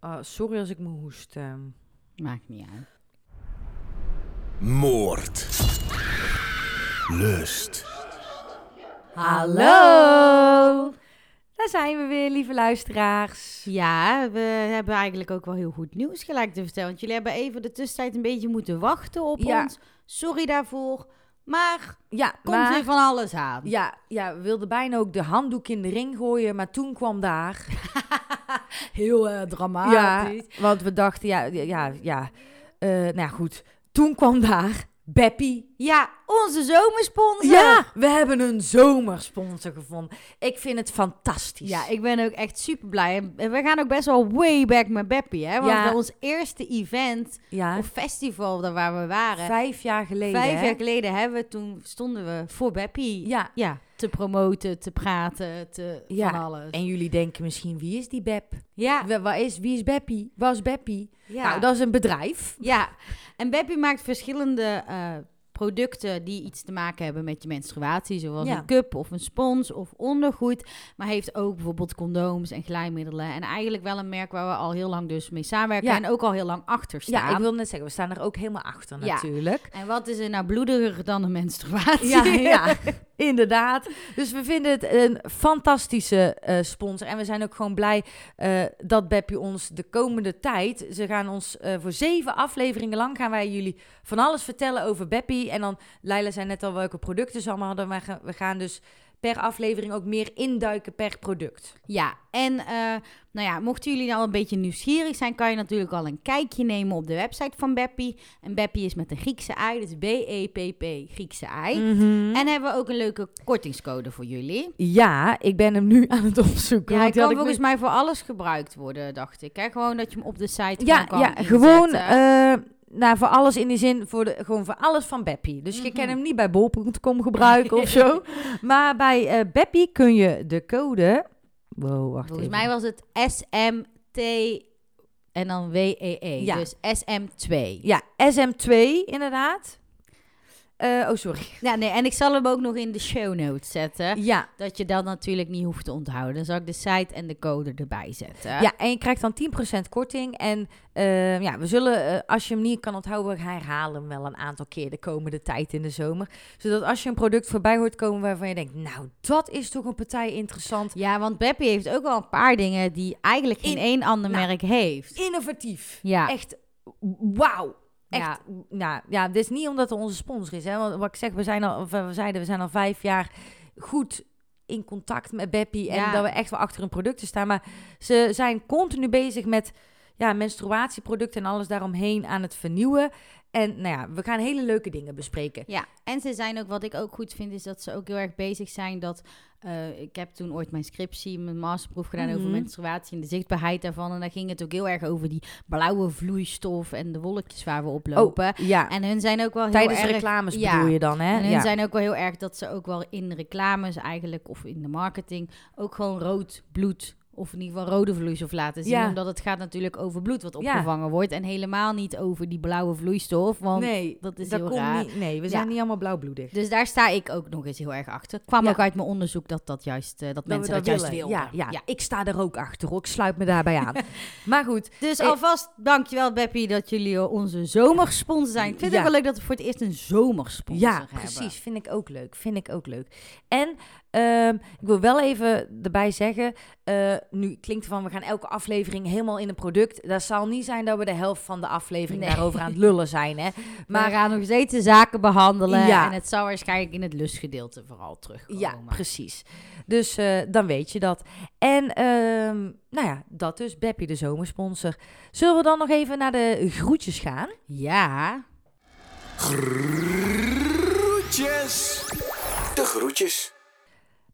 Oh, sorry als ik me hoest. ehm. Maakt niet uit. Moord. Lust. Hallo! Daar zijn we weer, lieve luisteraars. Ja, we hebben eigenlijk ook wel heel goed nieuws gelijk te vertellen. Want jullie hebben even de tussentijd een beetje moeten wachten op Ja. ons. Sorry daarvoor. Maar Ja, komt maar... weer van alles aan. Ja, ja, we wilden bijna ook de handdoek in de ring gooien, maar toen kwam daar... Heel eh, Ja, dramatisch. want we dachten, ja, ja, ja. Eh, nou ja, goed. Toen kwam daar Beppie. Ja, onze zomersponsor. Ja, we hebben een zomersponsor gevonden. Ik vind het fantastisch. Ja, ik ben ook echt super blij. En we gaan ook best wel way back met Beppie, hè? Want Ja. ons eerste event ja of festival daar waar we waren, vijf jaar geleden. vijf hè? jaar geleden hebben we, toen stonden we voor Beppie. Ja, Ja, te promoten, te praten, te Ja, van alles. en jullie denken misschien, wie is die Bep? ja, Waar is, wie is Beppie? Waar is Beppie? ja. Nou, dat is een bedrijf. ja. En Beppie maakt verschillende eh, producten die iets te maken hebben met je menstruatie. Zoals Ja. een cup of een spons of ondergoed. Maar heeft ook bijvoorbeeld condooms en glijmiddelen. En eigenlijk wel een merk waar we al heel lang dus mee samenwerken. Ja. En ook al heel lang achter staan. Ja, ik wil net zeggen, we staan er ook helemaal achter Ja. natuurlijk. En wat is er nou bloediger dan een menstruatie? Ja, ja, inderdaad. Dus we vinden het een fantastische eh, sponsor. En we zijn ook gewoon blij eh, dat Beppie ons de komende tijd... Ze gaan ons eh, voor zeven afleveringen lang... gaan wij jullie van alles vertellen over Beppie. En dan, Leila zei net al welke producten ze allemaal hadden. Maar we gaan dus per aflevering ook meer induiken per product. Ja, en eh, nou ja, mochten jullie nou een beetje nieuwsgierig zijn, kan je natuurlijk al een kijkje nemen op de website van Beppie. En Beppie is met een Griekse ei, dus B-E-P-P, Griekse ei. En hebben we ook een leuke kortingscode voor jullie. Ja, ik ben hem nu aan het opzoeken. Ja, hij kan volgens nu- mij voor alles gebruikt worden, dacht ik. Hè? Gewoon dat je hem op de site Ja, gewoon ja kan gewoon. Nou, voor alles in die zin, voor de, gewoon voor alles van Beppie. Dus je Mhm. kan hem niet bij bol.com gebruiken of zo. Maar bij eh Beppie kun je de code... Wow, wacht Volgens even. mij was het SMT en dan W-E-E. Ja. Dus SM2. Ja, SM2 inderdaad. Eh, oh, sorry. Ja, nee, en ik zal hem ook nog in de show notes zetten. Ja, Dat je dat natuurlijk niet hoeft te onthouden. Dan zal ik de site en de code erbij zetten. ja, en je krijgt dan 10% korting. En eh, ja, we zullen, eh, als je hem niet kan onthouden, we herhalen hem wel een aantal keer de komende tijd in de zomer. Zodat als je een product voorbij hoort komen waarvan je denkt, nou, dat is toch een partij interessant. Ja, want Beppie heeft ook wel een paar dingen die eigenlijk geen In- één ander nou, merk heeft. Innovatief. Ja, Echt, wauw. Echt, Ja. nou ja, dit is niet omdat het onze sponsor is. Hè? Want wat ik zeg, we zijn al, of we zeiden, we zijn al vijf jaar goed in contact met Beppie. En Ja. dat we echt wel achter hun producten staan. Maar ze zijn continu bezig met ja, menstruatieproducten en alles daaromheen aan het vernieuwen. En nou ja, we gaan hele leuke dingen bespreken. Ja, en ze zijn ook, wat ik ook goed vind, is dat ze ook heel erg bezig zijn dat... eh, ik heb toen ooit mijn scriptie, mijn masterproef gedaan over Mhm. menstruatie en de zichtbaarheid daarvan. En daar ging het ook heel erg over die blauwe vloeistof en de wolkjes waar we op lopen. Oh, ja. En hun zijn ook wel heel Tijdens erg... reclames ja. bedoel je dan, hè? En hun ja. zijn ook wel heel erg dat ze ook wel in reclames eigenlijk, of in de marketing, ook gewoon rood bloed, of in ieder geval rode vloeistof laten zien. Ja. Omdat het gaat natuurlijk over bloed wat Ja. opgevangen wordt. En helemaal niet over die blauwe vloeistof. Want nee, dat is dat heel raar. Niet, nee, we Ja. zijn niet allemaal blauwbloedig. Dus daar sta ik ook nog eens heel erg achter. Kwam Ja. ook uit mijn onderzoek dat dat juist, eh, dat, mensen dat, juist willen. Ja, ja, ik sta er ook achter, hoor. Ik sluit me daarbij aan. maar goed, Dus Eh, alvast dankjewel Beppie dat jullie eh, onze zomersponsor zijn. Ik vind Ja. het wel leuk dat we voor het eerst een zomersponsor Ja, hebben. precies. Vind ik ook leuk. Vind ik ook leuk. En ehm, ik wil wel even erbij zeggen, eh, nu klinkt het van we gaan elke aflevering helemaal in een product. Dat zal niet zijn dat we de helft van de aflevering Nee. daarover aan het lullen zijn, hè? Maar Maar we gaan nog steeds de zaken behandelen. Ja. En het zal waarschijnlijk in het lustgedeelte vooral terugkomen. ja, precies. Dus eh, dan weet je dat. En ehm, nou ja, dat dus. Beppie de zomersponsor. Zullen we dan nog even naar de groetjes gaan? Ja. Groetjes. De groetjes.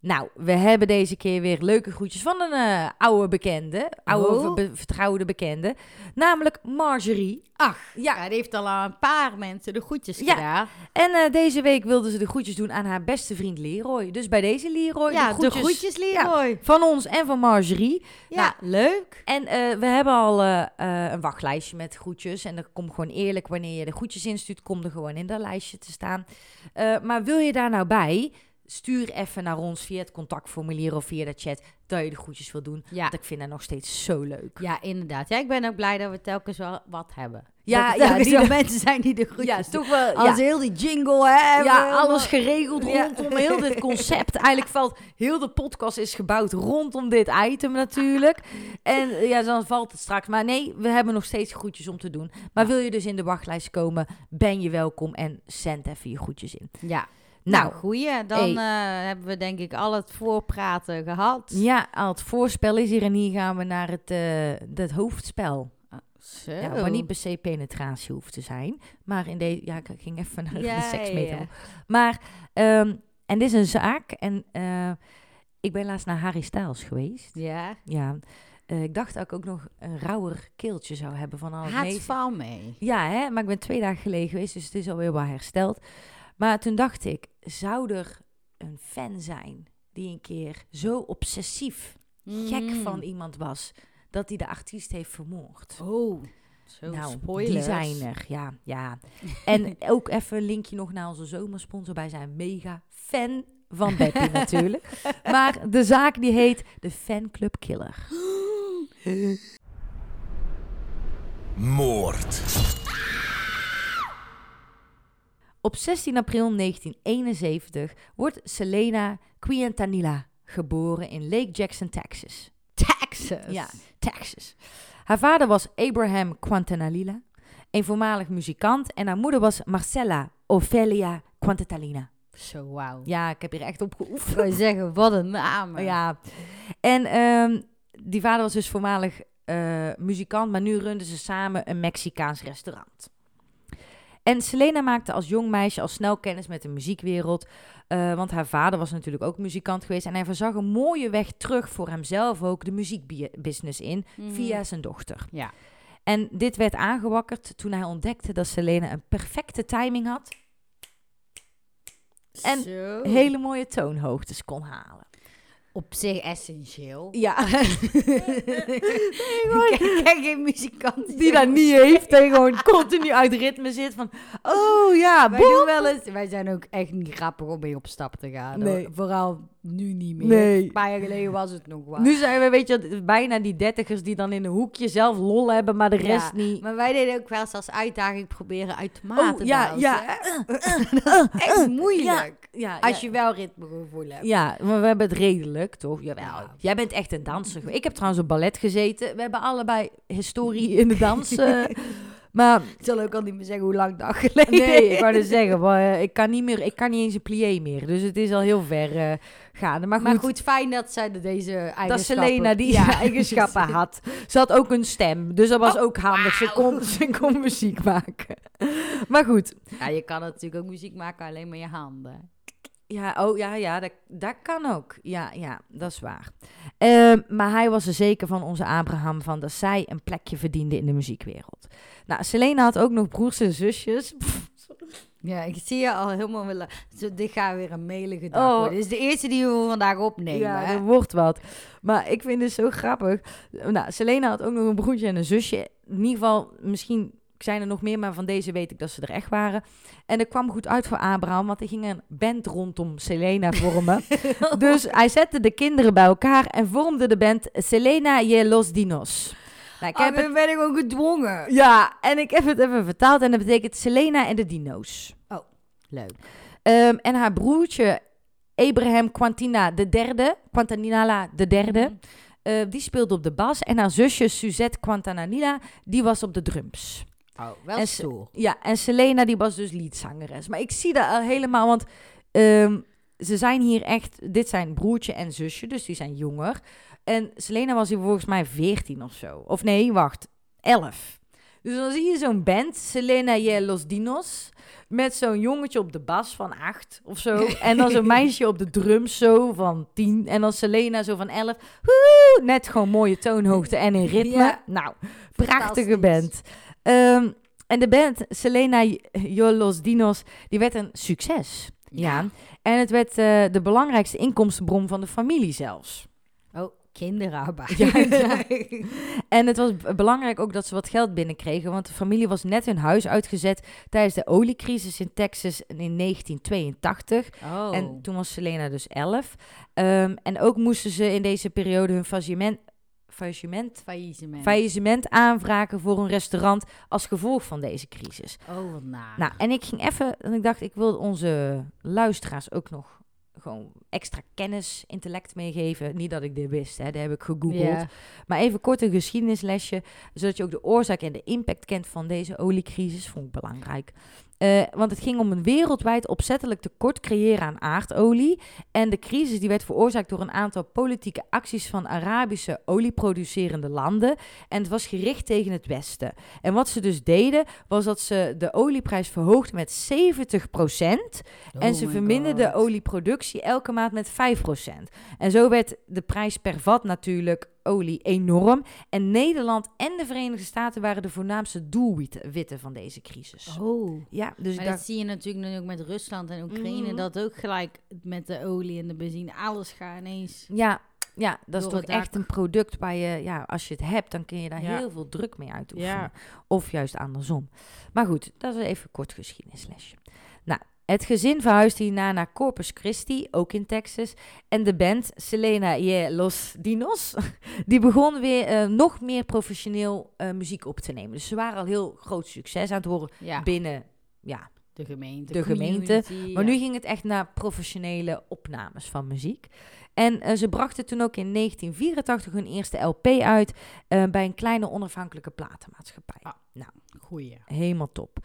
Nou, we hebben deze keer weer leuke groetjes van een eh, oude bekende. Oude Oh. be- vertrouwde bekende. Namelijk Marjorie. Ach, Ja. ja, die heeft al aan een paar mensen de groetjes Ja. gedaan. En eh, deze week wilde ze de groetjes doen aan haar beste vriend Leroy. Dus bij deze Leroy, Ja, de groetjes, de groetjes, Leroy. van ons en van Marjorie. Ja, leuk. En eh, we hebben al een wachtlijstje met groetjes. En er komt gewoon eerlijk, wanneer je de groetjes instuurt, komt er gewoon in dat lijstje te staan. Maar wil je daar nou bij? Stuur even naar ons via het contactformulier of via de chat dat je de groetjes wil doen. Ja. Want ik vind dat nog steeds zo leuk. Ja, inderdaad. Ja, ik ben ook blij dat we telkens wel wat hebben. Ja, dat ja, die wel mensen zijn die de groetjes Ja, toch wel. Als ja. heel die jingle, hè. Ja, alles geregeld Ja. rondom heel dit concept. Eigenlijk valt heel de podcast is gebouwd rondom dit item natuurlijk. En eh, ja, dan valt het straks. Maar nee, we hebben nog steeds groetjes om te doen. Maar wil je dus in de wachtlijst komen, ben je welkom en zend even je groetjes in. Ja. Nou, Nou, goeie. Dan eh, hebben we denk ik al het voorpraten gehad. ja, al het voorspel is hier en hier gaan we naar het, het hoofdspel. Zo. Ja, maar niet per se penetratie hoeft te zijn. Maar in deze, ja, ik ging even naar Ja, de seksmetafoor. ja. Maar, ehm, en dit is een zaak. En eh, ik ben laatst naar Harry Styles geweest. Ja. Ja, ik dacht dat ik ook nog een rauwer keeltje zou hebben van al het Haat val mee. Ja, hè, maar ik ben twee dagen geleden geweest, dus het is alweer wel hersteld. Maar toen dacht ik, zou er een fan zijn die een keer zo obsessief gek Mm. van iemand was, dat hij de artiest heeft vermoord? Oh, zo nou, spoilers. die zijn er, ja, ja. En ook even een linkje nog naar onze zomersponsor. Wij zijn mega fan van Beppie natuurlijk. Maar de zaak die heet de Fanclub Killer. Moord. Op 16 april 1971 wordt Selena Quintanilla geboren in Lake Jackson, Texas. Texas. Ja, Texas. Haar vader was Abraham Quintanilla, een voormalig muzikant. En haar moeder was Marcella Ophelia Quintanilla. Zo, wauw. Ja, ik heb hier echt op geoefend. zeggen, wat een naam. Ja. En ehm, die vader was dus voormalig eh, muzikant, maar nu runden ze samen een Mexicaans restaurant. En Selena maakte als jong meisje al snel kennis met de muziekwereld. eh, want haar vader was natuurlijk ook muzikant geweest. En hij voorzag een mooie weg terug voor hemzelf ook de muziekbusiness in Mhm. via zijn dochter. Ja. En dit werd aangewakkerd toen hij ontdekte dat Selena een perfecte timing had. En Zo. Hele mooie toonhoogtes kon halen. Op zich essentieel. Ja. Ik ken geen muzikant die dat niet heeft en gewoon continu uit ritme zit van, oh ja, Wij, doen wel eens, wij zijn ook echt niet grappig om mee op stap te gaan. Nee. Vooral nu niet meer. Nee. Een paar jaar geleden was het nog wel. Nu zijn we, weet je, bijna die dertigers die dan in een hoekje zelf lol hebben, maar de Ja, rest niet. Maar wij deden ook wel eens als uitdaging proberen uit de maat te Oh, ja, dansen. ja. Echt moeilijk. Ja, Als je wel ritmegevoel hebt. Ja, maar we hebben het redelijk, toch? Jawel. Ja. Jij bent echt een danser. Ik heb trouwens op ballet gezeten. We hebben allebei historie in de dans. eh, maar Ik zal ook al niet meer zeggen hoe lang dat geleden nee, ik wou dus zeggen, maar, eh, ik kan niet meer, ik kan niet eens een plié meer. Dus het is al heel ver eh, gaande. Maar goed, Maar goed, fijn dat zij de- deze eigenschappen... dat Selena die Ja. eigenschappen had. Ze had ook een stem, dus dat was Oh, ook handig. Ze, kon, ze kon muziek maken. Maar goed, Ja, je kan natuurlijk ook muziek maken alleen met je handen. Ja, oh ja, ja, dat, dat kan ook. Ja, ja, dat is waar. Ehm, maar hij was er zeker van onze Abraham van dat zij een plekje verdiende in de muziekwereld. Nou, Selena had ook nog broers en zusjes. Ja, ik zie je al helemaal willen... Zo, dit gaat weer een melige dag Oh. worden. Dit is de eerste die we vandaag opnemen. ja, hè? er wordt wat. Maar ik vind het zo grappig. Nou, Selena had ook nog een broertje en een zusje. In ieder geval, misschien zijn er nog meer, maar van deze weet ik dat ze er echt waren. En dat kwam goed uit voor Abraham, want er ging een band rondom Selena vormen. dus hij zette de kinderen bij elkaar en vormde de band Selena y los Dinos. Nou, ik Oh, heb het, dan ben ik gewoon gedwongen. ja, en ik heb het even vertaald en dat betekent Selena en de dino's. Leuk. Ehm, en haar broertje Abraham Quantina de derde, Quantanilla de derde, eh, die speelde op de bas. En haar zusje Suzette Quantanilla, die was op de drums. Oh, wel En stoer. Ja, en Selena, die was dus leadzangeres. Maar ik zie dat al helemaal, want ehm, ze zijn hier echt... Dit zijn broertje en zusje, dus die zijn jonger. En Selena was hier volgens mij 14 of zo. Of nee, wacht, 11. Dus dan zie je zo'n band, Selena y los Dinos... Met zo'n jongetje op de bas van acht of zo. En dan zo'n meisje op de drums zo van tien. En dan Selena zo van elf. Woe, net gewoon mooie toonhoogte en in ritme. Ja. Nou, prachtige band. Ehm, en de band Selena y los Dinos, die werd een succes. Ja. En het werd eh, de belangrijkste inkomstenbron van de familie zelfs. Kinderarbeid. Ja, ja. En het was belangrijk ook dat ze wat geld binnenkregen, want de familie was net hun huis uitgezet tijdens de oliecrisis in Texas in 1982. Oh. En toen was Selena dus 11. Ehm, en ook moesten ze in deze periode hun faillissement, faillissement, faillissement. faillissement aanvragen voor een restaurant als gevolg van deze crisis. oh, wat naar. Nou, en ik ging even, en ik dacht, ik wil onze luisteraars ook nog gewoon extra kennis, intellect meegeven. Niet dat ik dit wist, hè, dat heb ik gegoogeld. Maar even kort een geschiedenislesje, zodat je ook de oorzaak en de impact kent van deze oliecrisis. Vond ik belangrijk. Eh, want het ging om een wereldwijd opzettelijk tekort creëren aan aardolie. En de crisis die werd veroorzaakt door een aantal politieke acties van Arabische olieproducerende landen. En het was gericht tegen het Westen. En wat ze dus deden, was dat ze de olieprijs verhoogden met 70%. en ze verminderden olieproductie elke maand met 5%. En zo werd de prijs per vat natuurlijk olie enorm. En Nederland en de Verenigde Staten waren de voornaamste doelwitten van deze crisis. Oh. Ja, dus Maar dat zie je natuurlijk nu ook met Rusland en Oekraïne. Mhm. Dat ook gelijk met de olie en de benzine. Alles gaat ineens. ja, ja, dat is Door toch echt een product waar je, ja, als je het hebt, dan kun je daar Ja. heel veel druk mee uitoefenen. Ja. Of juist andersom. Maar goed, dat is even kort geschiedenislesje. Nou, het gezin verhuisde hierna naar Corpus Christi, ook in Texas. En de band Selena y Los Dinos, die begon weer eh, nog meer professioneel eh, muziek op te nemen. Dus ze waren al heel groot succes aan het horen Ja, binnen, ja. de gemeente. de gemeente. Maar ja. nu ging het echt naar professionele opnames van muziek. En eh, ze brachten toen ook in 1984 hun eerste LP uit eh, bij een kleine onafhankelijke platenmaatschappij. Ah. Nou, Goeie. Helemaal top.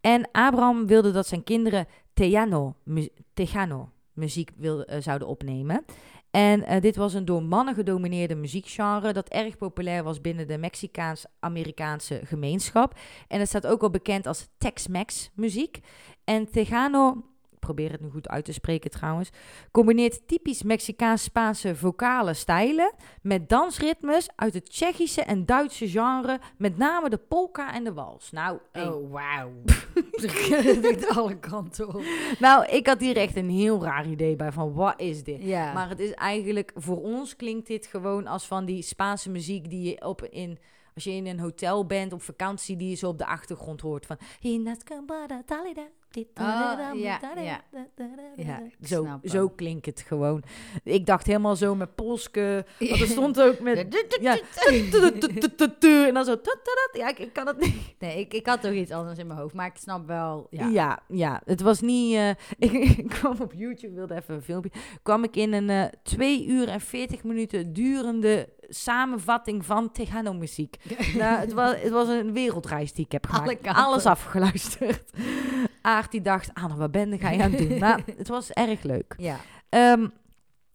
En Abraham wilde dat zijn kinderen Tejano, mu- Tejano muziek wilde, eh, zouden opnemen. En dit was een door mannen gedomineerde muziekgenre dat erg populair was binnen de Mexicaans-Amerikaanse gemeenschap. En het staat ook al bekend als Tex-Mex muziek. En Tejano, probeer het nu goed uit te spreken trouwens, combineert typisch Mexicaans-Spaanse vocale stijlen met dansritmes uit het Tsjechische en Duitse genre, met name de polka en de wals. Nou, hey. Oh, wauw. Alle kanten op. nou, ik had hier echt een heel raar idee bij van wat is dit? Ja. Maar het is eigenlijk, voor ons klinkt dit gewoon als van die Spaanse muziek die je op in, als je in een hotel bent op vakantie, die je zo op de achtergrond hoort van. Oh, ja, ja. Zo, snap hem. zo klinkt het gewoon. Ik dacht helemaal zo met Polske, want er stond ook met... Ja, en dan zo... Ja, ik, ik kan het niet. Nee, ik, ik had toch iets anders in mijn hoofd, maar ik snap wel. Ja. Ja, ja, het was niet. eh, ik, ik kwam op YouTube, wilde even een filmpje. kwam ik in een eh 2 uur en 40 minuten durende samenvatting van Tejano muziek. nou, het, was, het was een wereldreis die ik heb gemaakt. Alles afgeluisterd. Aart die dacht, Anne, wat ben ga je aan het doen? Maar het was erg leuk. Ja. Ehm,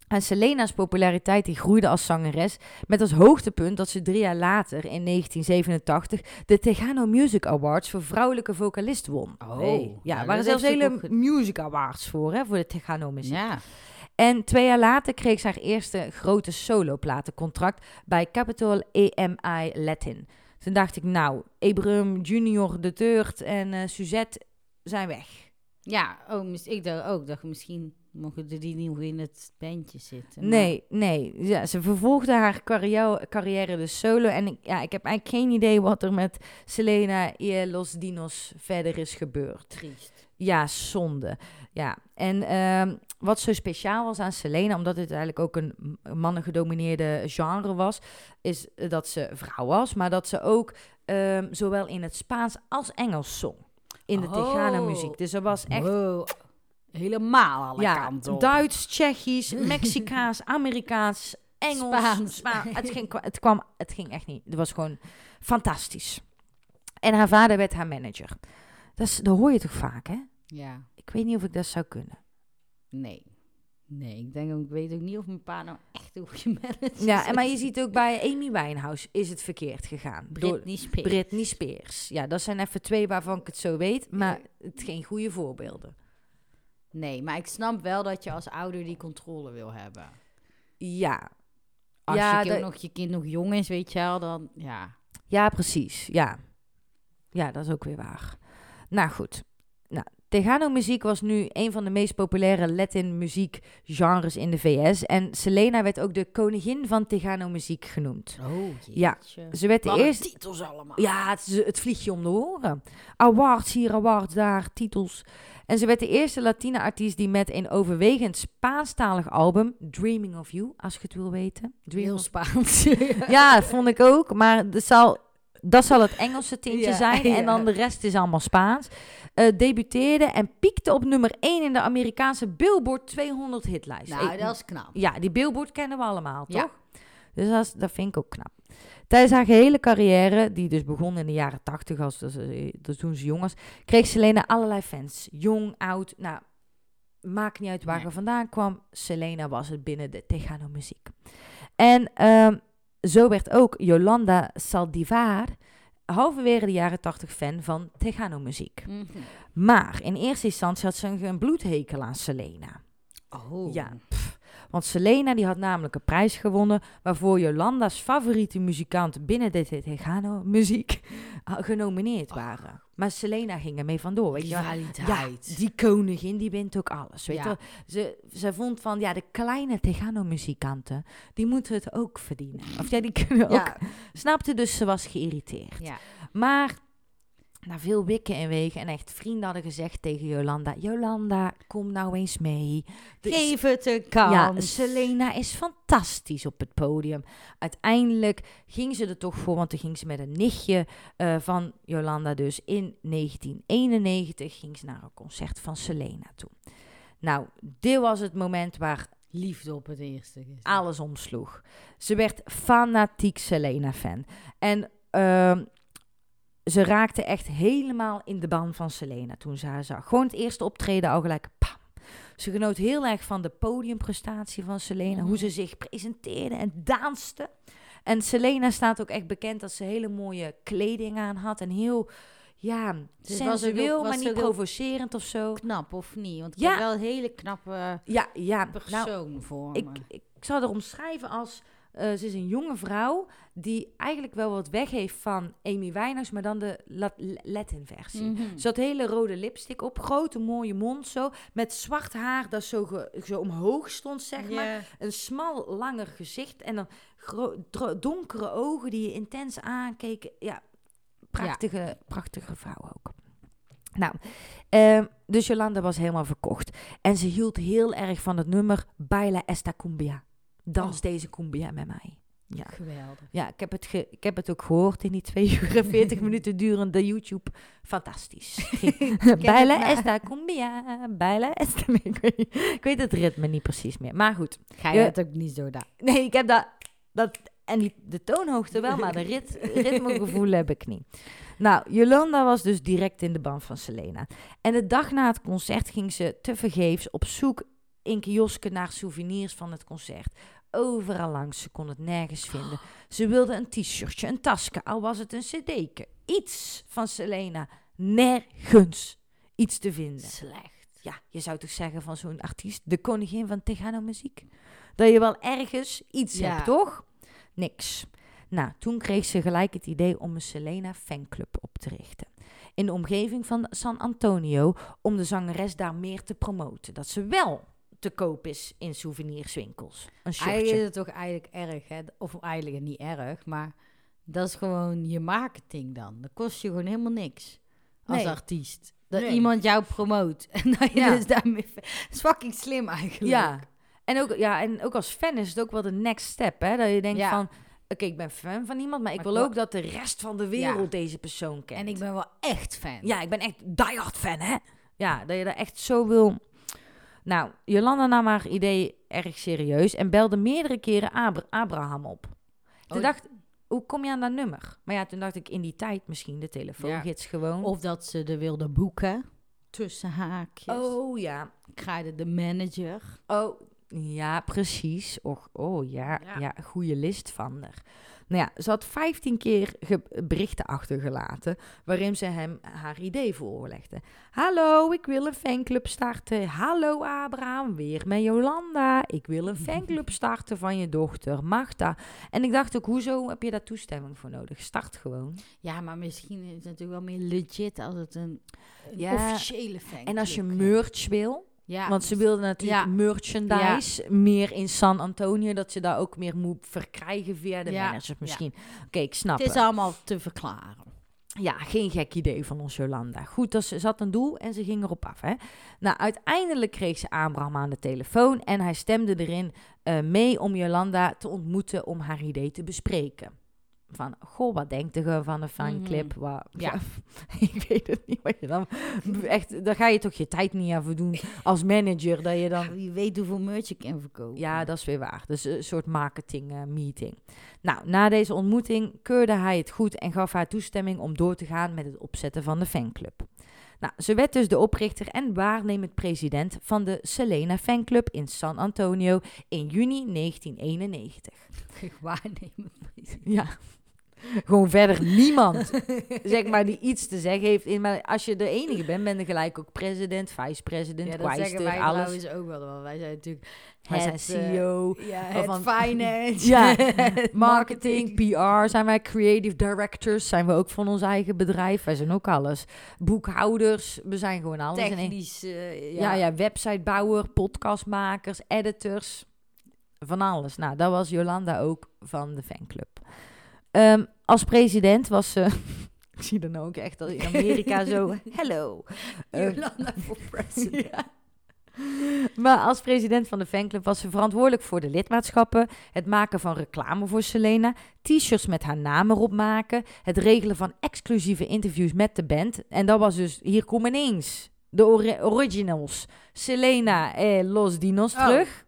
en Selena's populariteit die groeide als zangeres. Met als hoogtepunt dat ze drie jaar later, in 1987, de Tejano Music Awards voor vrouwelijke vocalist won. Oh, Hey. Ja, nou, er waren zelfs hele ook music awards voor, hè, voor de Tejano muziek. Ja. En twee jaar later kreeg ze haar eerste grote soloplatencontract bij Capitol EMI Latin. Toen dacht ik, nou, Abraham Junior de Third en eh, Suzette zijn weg. Ja, oh, ik dacht ook dat misschien mogen die niet in het bandje zitten. maar- Nee, nee. Ja, ze vervolgde haar carrière, carrière dus solo. En ik, ja, ik heb eigenlijk geen idee wat er met Selena y Los Dinos verder is gebeurd. Triest. Ja, zonde. Ja, en ehm, wat zo speciaal was aan Selena, omdat het eigenlijk ook een m- mannengedomineerde genre was, is dat ze vrouw was, maar dat ze ook ehm, zowel in het Spaans als Engels zong. In de Oh. Tejano muziek. Dus er was echt Wow. Helemaal alle ja, kanten op. Duits, Tsjechisch, Mexicaans, Amerikaans, Engels, Spaans. Spa- het, ging, het, kwam, het ging echt niet. Het was gewoon fantastisch. En haar vader werd haar manager. Dat, is, dat hoor je toch vaak, hè? Ja, Ik weet niet of ik dat zou kunnen. nee. Nee, ik denk ook, ik weet ook niet of mijn pa nou echt een goede manager Ja, en maar je ziet ook bij Amy Winehouse is het verkeerd gegaan. Britney Spears. Britney Spears. Ja, dat zijn even twee waarvan ik het zo weet, maar het geen goede voorbeelden. Nee, maar ik snap wel dat je als ouder die controle wil hebben. Ja. Als ja, je dat- nog, je kind nog jong is, weet je wel, dan ja. Ja, precies. Ja. Ja, dat is ook weer waar. Nou goed. Nou, Tejano-muziek was nu een van de meest populaire Latin-muziekgenres in de VS. En Selena werd ook de koningin van Tejano-muziek genoemd. Oh, Ja, Ze werd de eerste... titels allemaal. Ja, het, het vliegt je om de oren. Awards hier, awards daar, titels. En ze werd de eerste Latina-artiest die met een overwegend Spaanstalig album... Dreaming of You, als je het wil weten. Dream Heel Spaans. ja, dat vond ik ook. Maar dat zal, dat zal het Engelse tintje Ja, zijn. En dan de rest is allemaal Spaans. Eh, debuteerde en piekte op nummer 1 in de Amerikaanse Billboard 200 hitlijst. nou, Ik- dat is knap. Ja, die Billboard kennen we allemaal, toch? Dus dat, is- dat vind ik ook knap. Tijdens haar gehele carrière, die dus begon in de jaren 80, als, dus, eh, dus toen ze jong was, kreeg Selena allerlei fans. Jong, oud, nou, maakt niet uit waar Nee. vandaan kwam. Selena was het binnen de Tejano-muziek. En ehm, zo werd ook Yolanda Saldivar halverwege de jaren 80 fan van Tejano-muziek. Mhm. Maar in eerste instantie had ze een, bloedhekel aan Selena. Oh. Ja, pff. want Selena die had namelijk een prijs gewonnen waarvoor Jolanda's favoriete muzikant binnen de Tejano muziek genomineerd waren. Maar Selena ging ermee vandoor. Weet je wel. Ja, die koningin die wint ook alles. Weet Ja. je. Ze, ze vond van, ja, de kleine Tejano muzikanten, die moeten het ook verdienen. Of ja, die kunnen ook. Snapte, dus ze was geïrriteerd. ja. Maar na veel wikken en wegen en echt vrienden hadden gezegd tegen Jolanda, Jolanda, kom nou eens mee. Is- Geef het een kans. ja, Selena is fantastisch op het podium. Uiteindelijk ging ze er toch voor, want toen ging ze met een nichtje eh, van Jolanda dus in 1991 ging ze naar een concert van Selena toe. Nou, dit was het moment waar Liefde op het eerste gezicht. alles omsloeg. Ze werd fanatiek Selena-fan. En ehm, ze raakte echt helemaal in de ban van Selena toen ze haar zag. Gewoon het eerste optreden al gelijk, pam. Ze genoot heel erg van de podiumprestatie van Selena. Hoe ze zich presenteerde en danste. En Selena staat ook echt bekend dat ze hele mooie kleding aan had. En heel, ja, Dus ook- sensueel, maar niet provocerend of zo. Knap of niet? Want ik Ja. heb wel een hele knappe Ja, ja. Nou, persoon voor ik, me. ik zou haar omschrijven als... eh, ze is een jonge vrouw die eigenlijk wel wat weg heeft van Amy Winehouse, maar dan de Lat- Latin-versie. Mhm. Ze had hele rode lipstick op, grote mooie mond zo, met zwart haar dat zo, zo omhoog stond, zeg maar. Een smal, langer gezicht en dan donkere ogen die je intens aankeken. Ja, prachtige, prachtige vrouw ook. Nou, ehm, dus Jolanda was helemaal verkocht. En ze hield heel erg van het nummer Baila esta cumbia. Dans Oh. deze cumbia met mij. Ja. Geweldig. Ja, ik heb, het ge- ik heb het ook gehoord in die 2 uur en 40 minuten durende YouTube. Fantastisch. Maar- esta cumbia, esta... Ik, weet, niet. ik weet het ritme niet precies meer. Maar goed. Ga je Ja. het ook niet zo daar? Nee, ik heb dat... dat en die, de toonhoogte wel, maar de rit, ritmegevoel heb ik niet. Nou, Jolanda was dus direct in de band van Selena. En de dag na het concert ging ze tevergeefs op zoek in kiosken naar souvenirs van het concert. Overal langs, ze kon het nergens vinden. Ze wilde een t-shirtje, een tasje, al was het een cd'tje. Iets van Selena. Nergens iets te vinden. Slecht. Ja, je zou toch zeggen van zo'n artiest, de koningin van Tejano muziek. Dat je wel ergens iets Ja. hebt, toch? Niks. Nou, toen kreeg ze gelijk het idee om een Selena fanclub op te richten. In de omgeving van San Antonio, om de zangeres daar meer te promoten. Dat ze wel te koop is in souvenirswinkels. Een Eigenlijk is het toch eigenlijk erg, hè? Of eigenlijk niet erg, maar dat is gewoon je marketing dan. Dat kost je gewoon helemaal niks als Nee. artiest. Dat Nee. iemand jou promoot en dat je Ja. dus daarmee... Dat is fucking slim eigenlijk. Ja. En ook, ja, en ook als fan is het ook wel de next step, hè? Dat je denkt Ja. van, oké, ik ben fan van iemand, maar ik Maar wil ik wil- ook dat de rest van de wereld deze persoon kent. En ik ben wel echt fan. Ja, ik ben echt diehard fan, hè? Ja, dat je dat echt zo wil. Nou, Jolanda nam haar idee erg serieus en belde meerdere keren Abra- Abraham op. Toen Oh. dacht hoe kom je aan dat nummer? Maar ja, toen dacht ik in die tijd misschien de telefoongids gewoon. Of dat ze er wilde boeken. Tussen haakjes. oh ja, Kraaide de manager. oh ja, precies. Och, oh ja, Ja. ja, goede list van er. Nou ja, ze had 15 keer berichten achtergelaten waarin ze hem haar idee voorlegde. Hallo, ik wil een fanclub starten. Hallo Abraham, weer met Jolanda. Ik wil een fanclub starten van je dochter, Magda. En ik dacht ook, hoezo heb je daar toestemming voor nodig? Start gewoon. Ja, maar misschien is het natuurlijk wel meer legit als het een, een Ja, officiële fan. En als je merch wil, ja, want ze wilden natuurlijk Ja. merchandise meer in San Antonio, dat ze daar ook meer moet verkrijgen via de managers misschien. Oké, ik snap het is het. allemaal te verklaren. Ja, geen gek idee van ons Jolanda. Goed, dus ze zat een doel en ze ging erop af. Hè? Nou, uiteindelijk kreeg ze Abraham aan de telefoon en hij stemde erin eh, mee om Jolanda te ontmoeten om haar idee te bespreken. Van, goh, wat denkt je van een fanclip? Wat, Ja. ik weet het niet wat je dan... Echt, daar ga je toch je tijd niet aan doen als manager, dat je dan... Ja, wie weet hoeveel merch je kan verkopen. Ja, dat is weer waar. Dus een soort marketing eh, meeting. Nou, na deze ontmoeting keurde hij het goed en gaf haar toestemming om door te gaan met het opzetten van de fanclub. Nou, ze werd dus de oprichter en waarnemend president van de Selena Fanclub in San Antonio in juni 1991. Waarnemen. Ja. Gewoon verder niemand, zeg maar, die iets te zeggen heeft. In, maar als je de enige bent, ben je gelijk ook president, vice-president, Ja, dat zeggen wij alles. trouwens ook wel. Want wij zijn natuurlijk Wij zijn het, eh, CEO, ja, het van- finance. Ja, marketing, PR, zijn wij creative directors, zijn we ook van ons eigen bedrijf. Wij zijn ook alles. Boekhouders, we zijn gewoon alles. Technisch. eh, ja. ja, websitebouwer, podcastmakers, editors, van alles. Nou, dat was Jolanda ook van de fanclub. Ehm, als president was ze... Ik zie dan ook echt in Amerika zo... Hello. Eh, Jolanda voor president. ja. Maar als president van de fanclub was ze verantwoordelijk voor de lidmaatschappen, het maken van reclame voor Selena, t-shirts met haar naam erop maken, het regelen van exclusieve interviews met de band. En dat was dus, hier komen ineens de ori- originals, Selena en Los Dinos Oh. terug.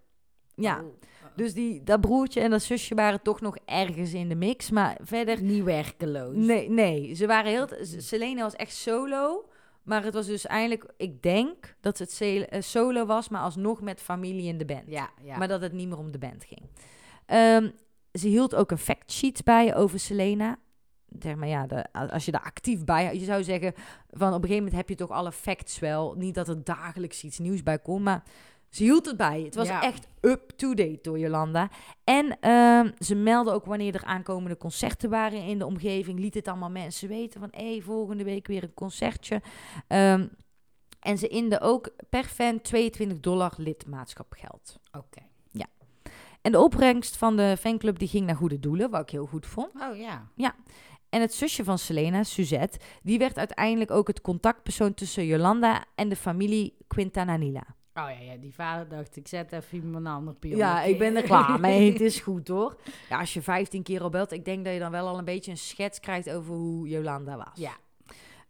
Ja, oh. Dus die, dat broertje en dat zusje waren toch nog ergens in de mix, maar verder... Niet werkeloos. Nee, nee, ze waren heel... Selena was echt solo, maar het was dus eigenlijk... Ik denk dat het eh, solo was, maar alsnog met familie in de band. Ja, ja. Maar dat het niet meer om de band ging. Ehm, ze hield ook een factsheet bij over Selena. Zeg maar ja, de, als je daar actief bij... Je zou zeggen, van op een gegeven moment heb je toch alle facts wel. Niet dat er dagelijks iets nieuws bij komt, maar... Ze hield het bij. Het was Ja. echt up-to-date door Jolanda. En ehm, ze meldde ook wanneer er aankomende concerten waren in de omgeving. Liet het allemaal mensen weten van... hé, volgende week weer een concertje. Ehm, en ze inde ook per fan 22 dollar lidmaatschapgeld. Oké. En de opbrengst van de fanclub die ging naar goede doelen, wat ik heel goed vond. Oh ja. En het zusje van Selena, Suzette, die werd uiteindelijk ook het contactpersoon tussen Jolanda en de familie Quintanilla. Oh ja, ja, die vader dacht, ik zet even iemand een ander pion. Ja, ik ben er klaar mee. Het is goed hoor. Ja, als je 15 keer al belt, ik denk dat je dan wel al een beetje een schets krijgt over hoe Jolanda was. Ja.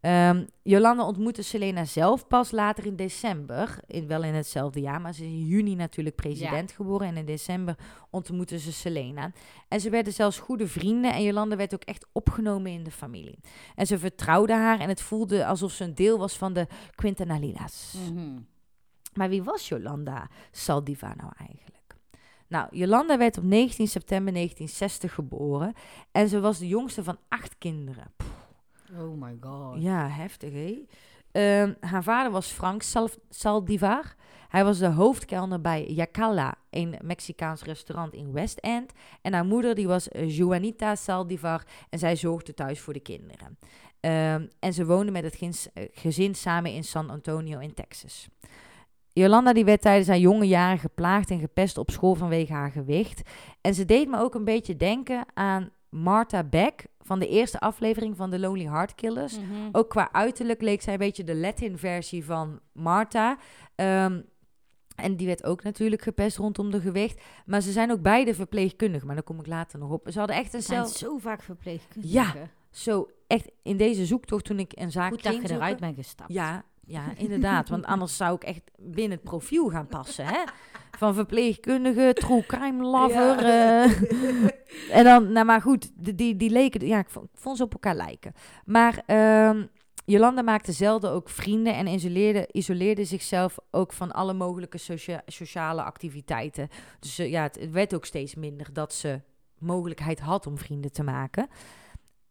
Ehm, Jolanda ontmoette Selena zelf pas later in december, in, wel in hetzelfde jaar, maar ze is in juni natuurlijk president geworden en in december ontmoetten ze Selena. En ze werden zelfs goede vrienden en Jolanda werd ook echt opgenomen in de familie. En ze vertrouwde haar en het voelde alsof ze een deel was van de Quintanillas. Mhm. Maar wie was Jolanda Saldiva nou eigenlijk? Nou, Jolanda werd op 19 september 1960 geboren en ze was de jongste van acht kinderen. Oh my god. Ja, heftig hè? Ehm, haar vader was Frank Sal Saldivar. Hij was de hoofdkelner bij Yacala, een Mexicaans restaurant in West End. En haar moeder die was eh, Juanita Saldivar en zij zorgde thuis voor de kinderen. Ehm, en ze woonden met het eh, gezin samen in San Antonio in Texas. Jolanda die werd tijdens haar jonge jaren geplaagd en gepest op school vanwege haar gewicht. En ze deed me ook een beetje denken aan Martha Beck van de eerste aflevering van The Lonely Heart Killers. Mhm. Ook qua uiterlijk leek zij een beetje de Latin-versie van Martha. Ehm, en die werd ook natuurlijk gepest rondom de gewicht. Maar ze zijn ook beide verpleegkundigen, maar daar kom ik later nog op. Ze hadden echt een zelf... zo vaak verpleegkundigen. Ja, Zo, echt in deze zoektocht toen ik een zaak Goed dat ging je eruit bent gestapt. Ja, ja, inderdaad. want anders zou ik echt binnen het profiel gaan passen, hè? Van verpleegkundige, true crime lover. Ja. eh. en dan, nou maar goed, die, die, die leken, ja, ik vond, ik vond ze op elkaar lijken. Maar ehm, Jolanda maakte zelden ook vrienden en isoleerde, isoleerde zichzelf ook van alle mogelijke socia- sociale activiteiten. Dus eh, ja, het, het werd ook steeds minder dat ze mogelijkheid had om vrienden te maken.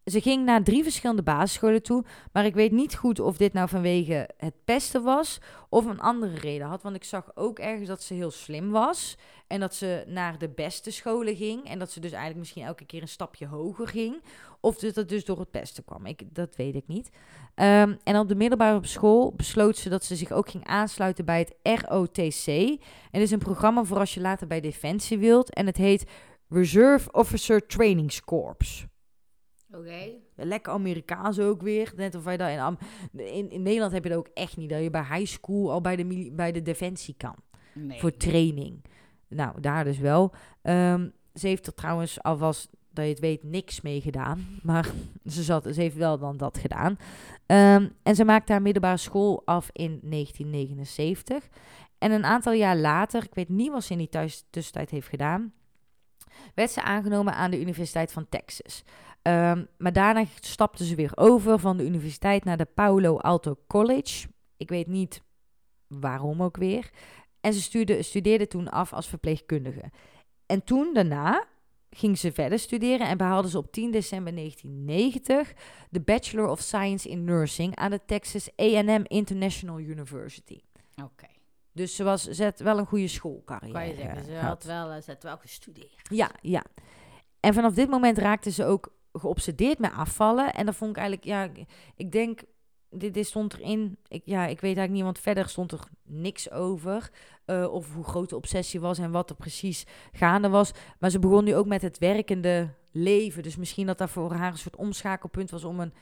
Ze ging naar drie verschillende basisscholen toe, maar ik weet niet goed of dit nou vanwege het pesten was of een andere reden had. Want ik zag ook ergens dat ze heel slim was en dat ze naar de beste scholen ging en dat ze dus eigenlijk misschien elke keer een stapje hoger ging. Of dat het dus door het pesten kwam. Ik, dat weet ik niet. Ehm, en op de middelbare school besloot ze dat ze zich ook ging aansluiten bij het ROTC. En is een programma voor als je later bij Defensie wilt. En het heet Reserve Officer Training Corps. Oké. Lekker Amerikaans ook weer. Net of wij daar in, Am- in, in Nederland heb je dat ook echt niet. Dat je bij high school al bij de, bij de Defensie kan. Nee. Voor training. Nou, daar dus wel. Ehm, ze heeft er trouwens alvast, dat je het weet, niks mee gedaan. Maar ze, zat, ze heeft wel dan dat gedaan. Ehm, en ze maakte haar middelbare school af in 1979. En een aantal jaar later, ik weet niet wat ze in die thuis, tussentijd heeft gedaan, werd ze aangenomen aan de Universiteit van Texas. Ehm, maar daarna stapte ze weer over van de universiteit naar de Palo Alto College. Ik weet niet waarom ook weer. En ze stuurde, studeerde toen af als verpleegkundige. En toen daarna ging ze verder studeren en behaalde ze op 10 december 1990 de Bachelor of Science in Nursing aan de Texas A&M International University. Oké. Dus ze, was, ze had wel een goede Kan schoolcarrière. je zeggen, ze had wel, eh, ze had wel gestudeerd. Ja, ja. En vanaf dit moment raakte ze ook geobsedeerd met afvallen. En dat vond ik eigenlijk, ja, ik- denk, dit, stond erin. Ik, ja, ik weet eigenlijk niet, want verder stond er niks over. eh, of hoe groot de obsessie was en wat er precies gaande was. Maar ze begon nu ook met het werkende leven. Dus misschien dat dat voor haar een soort omschakelpunt was om een